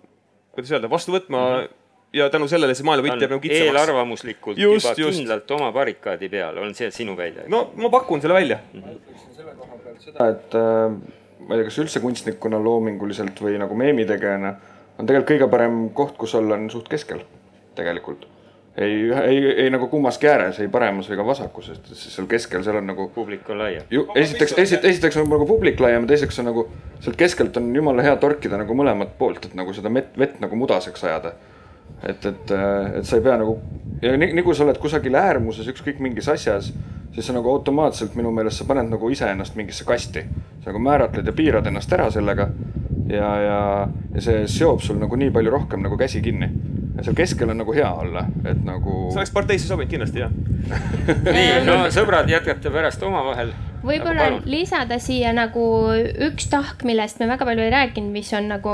kuidas öelda, vastu võtma mm. -hmm ja tänu sellele see maailmapilt jääb nagu kitsamaks. eelarvamuslikult just, juba just. kindlalt oma barrikaadi peal, on see sinu väide? no ma pakun selle välja mm. -hmm. selle koha pealt seda, et äh, ma ei tea, kas üldse kunstnikuna loominguliselt või nagu meemitegijana on tegelikult kõige parem koht, kus olla, on suht keskel tegelikult. ei, ei, ei nagu kummaski ääres, ei paremas ega vasakus, sest seal keskel, seal on nagu. publik on laiem. esiteks, esiteks, esiteks on nagu publik laiem, teiseks on nagu sealt keskelt on jumala hea torkida nagu mõlemat poolt, et nagu seda vett, vett nagu mudaseks ajada et, et, et sa ei pea nagu ja nii, nii kui sa oled kusagil äärmuses ükskõik mingis asjas, siis sa nagu automaatselt minu meelest sa paned nagu iseennast mingisse kasti. sa nagu määratled ja piirad ennast ära sellega ja, ja, ja see seob sul nagu nii palju rohkem nagu käsi kinni. ja seal keskel on nagu hea olla, et nagu. see oleks parteisse sobinud kindlasti jah nii, no sõbrad, jätkate pärast omavahel võib-olla lisada siia nagu üks tahk, millest me väga palju ei rääkinud, mis on nagu,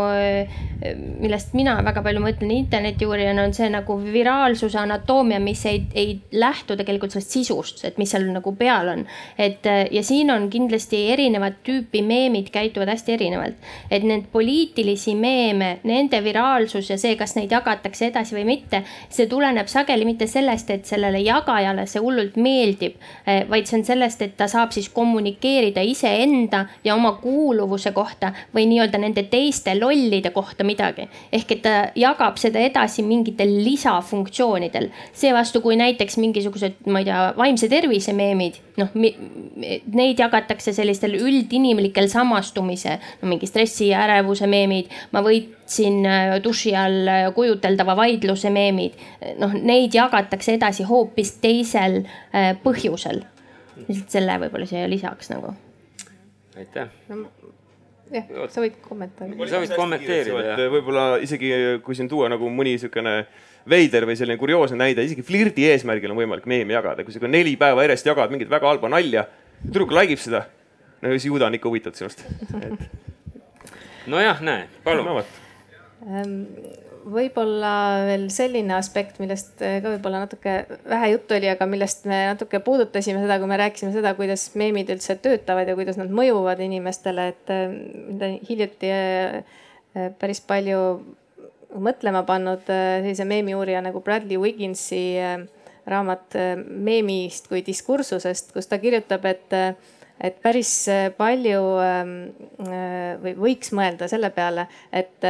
millest mina väga palju mõtlen internetiuurijana, on see nagu viraalsuse anatoomia, mis ei, ei lähtu tegelikult sellest sisust, et mis seal nagu peal on. et ja siin on kindlasti erinevat tüüpi meemid käituvad hästi erinevalt. et need poliitilisi meeme, nende viraalsus ja see, kas neid jagatakse edasi või mitte, see tuleneb sageli mitte sellest, et sellele jagajale see hullult meeldib, vaid see on sellest, et ta saab siis kommunikeerida iseenda ja oma kuuluvuse kohta või nii-öelda nende teiste lollide kohta midagi. ehk et ta jagab seda edasi mingitel lisafunktsioonidel. seevastu, kui näiteks mingisugused, ma ei tea, vaimse tervise meemid, noh, neid jagatakse sellistel üldinimlikel samastumise, no mingi stressi ja ärevuse meemid, ma võitsin äh, duši all äh, kujuteldava vaidluse meemid. noh, neid jagatakse edasi hoopis teisel äh, põhjusel lihtsalt selle võib-olla siia lisaks nagu. aitäh no, jah, sa võid kommenteerida. sa võid kommenteerida, jah. võib-olla isegi kui siin tuua nagu mõni niisugune veider või selline kurioosne näide, isegi flirdi eesmärgil on võimalik meemi jagada, kui sa neli päeva järjest jagad mingit väga halba nalja, tüdruk like ib seda, no siis ju ta on ikka huvitatud sinust et.... nojah, näe, palun no,. Võib-olla veel selline aspekt, millest äh, ka võib-olla natuke vähe juttu oli, aga millest me natuke puudutasime seda, kui me rääkisime seda, kuidas meemid üldse töötavad ja kuidas nad mõjuvad inimestele, et äh, hiljuti äh, päris palju mõtlema pannud sellise meemiuurija nagu Bradley Wigginsi raamat meemist kui diskursusest, kus ta kirjutab, et et päris palju ähm, või võiks mõelda selle peale, et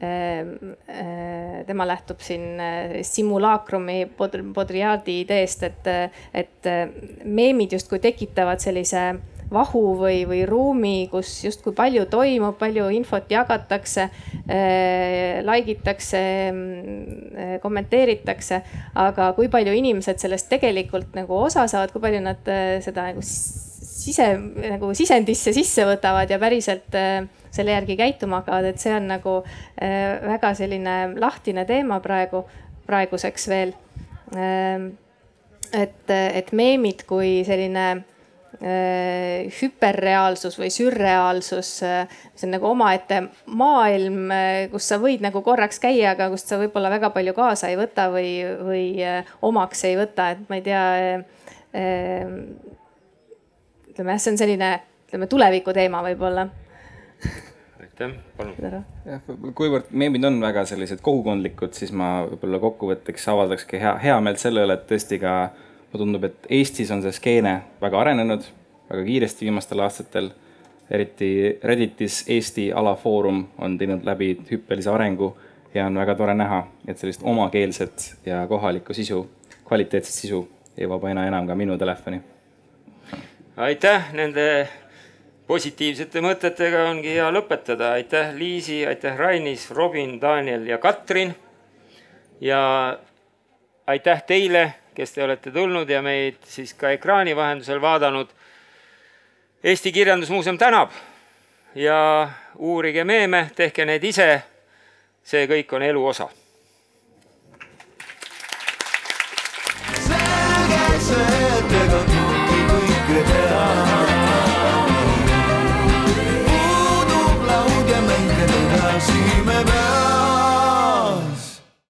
tema lähtub siin eh, simulaakrumi Baudrillardi ideest, et, et eh, meemid justkui tekitavad sellise vahu või, või ruumi, kus justkui palju toimub, palju infot jagatakse äh,, like itakse äh,, kommenteeritakse. aga kui palju inimesed sellest tegelikult nagu osa saavad, kui palju nad äh, seda nagu sise, nagu sisendisse sisse võtavad ja päriselt äh, selle järgi käituma hakkavad, et see on nagu äh, väga selline lahtine teema praegu, praeguseks veel. Ähm, et, et meemid kui selline äh, hüperreaalsus või sürreaalsus, see on nagu omaette maailm, kus sa võid nagu korraks käia, aga kust sa võib-olla väga palju kaasa ei võta või, või äh, omaks ei võta, et ma ei tea. ütleme jah, see on selline, ütleme tuleviku teema võib-olla aitäh, palun. jah, kuivõrd meemid on väga sellised kogukondlikud, siis ma võib-olla kokkuvõtteks avaldakski hea, hea meelt selle üle, et tõesti ka mulle tundub, et Eestis on see skeene väga arenenud, väga kiiresti viimastel aastatel. eriti Redditis Eesti alafoorum on teinud läbi hüppelise arengu ja on väga tore näha, et sellist omakeelset ja kohalikku sisu, kvaliteetset sisu jõuab aina enam ka minu telefoni. aitäh nende positiivsete mõtetega ongi hea lõpetada. aitäh, Liisi, aitäh, Rainis, Robin, Daniel ja Katrin. ja aitäh teile, kes te olete tulnud ja meid siis ka ekraani vahendusel vaadanud. Eesti Kirjandusmuuseum tänab ja uurige meeme, tehke neid ise. see kõik on elu osa.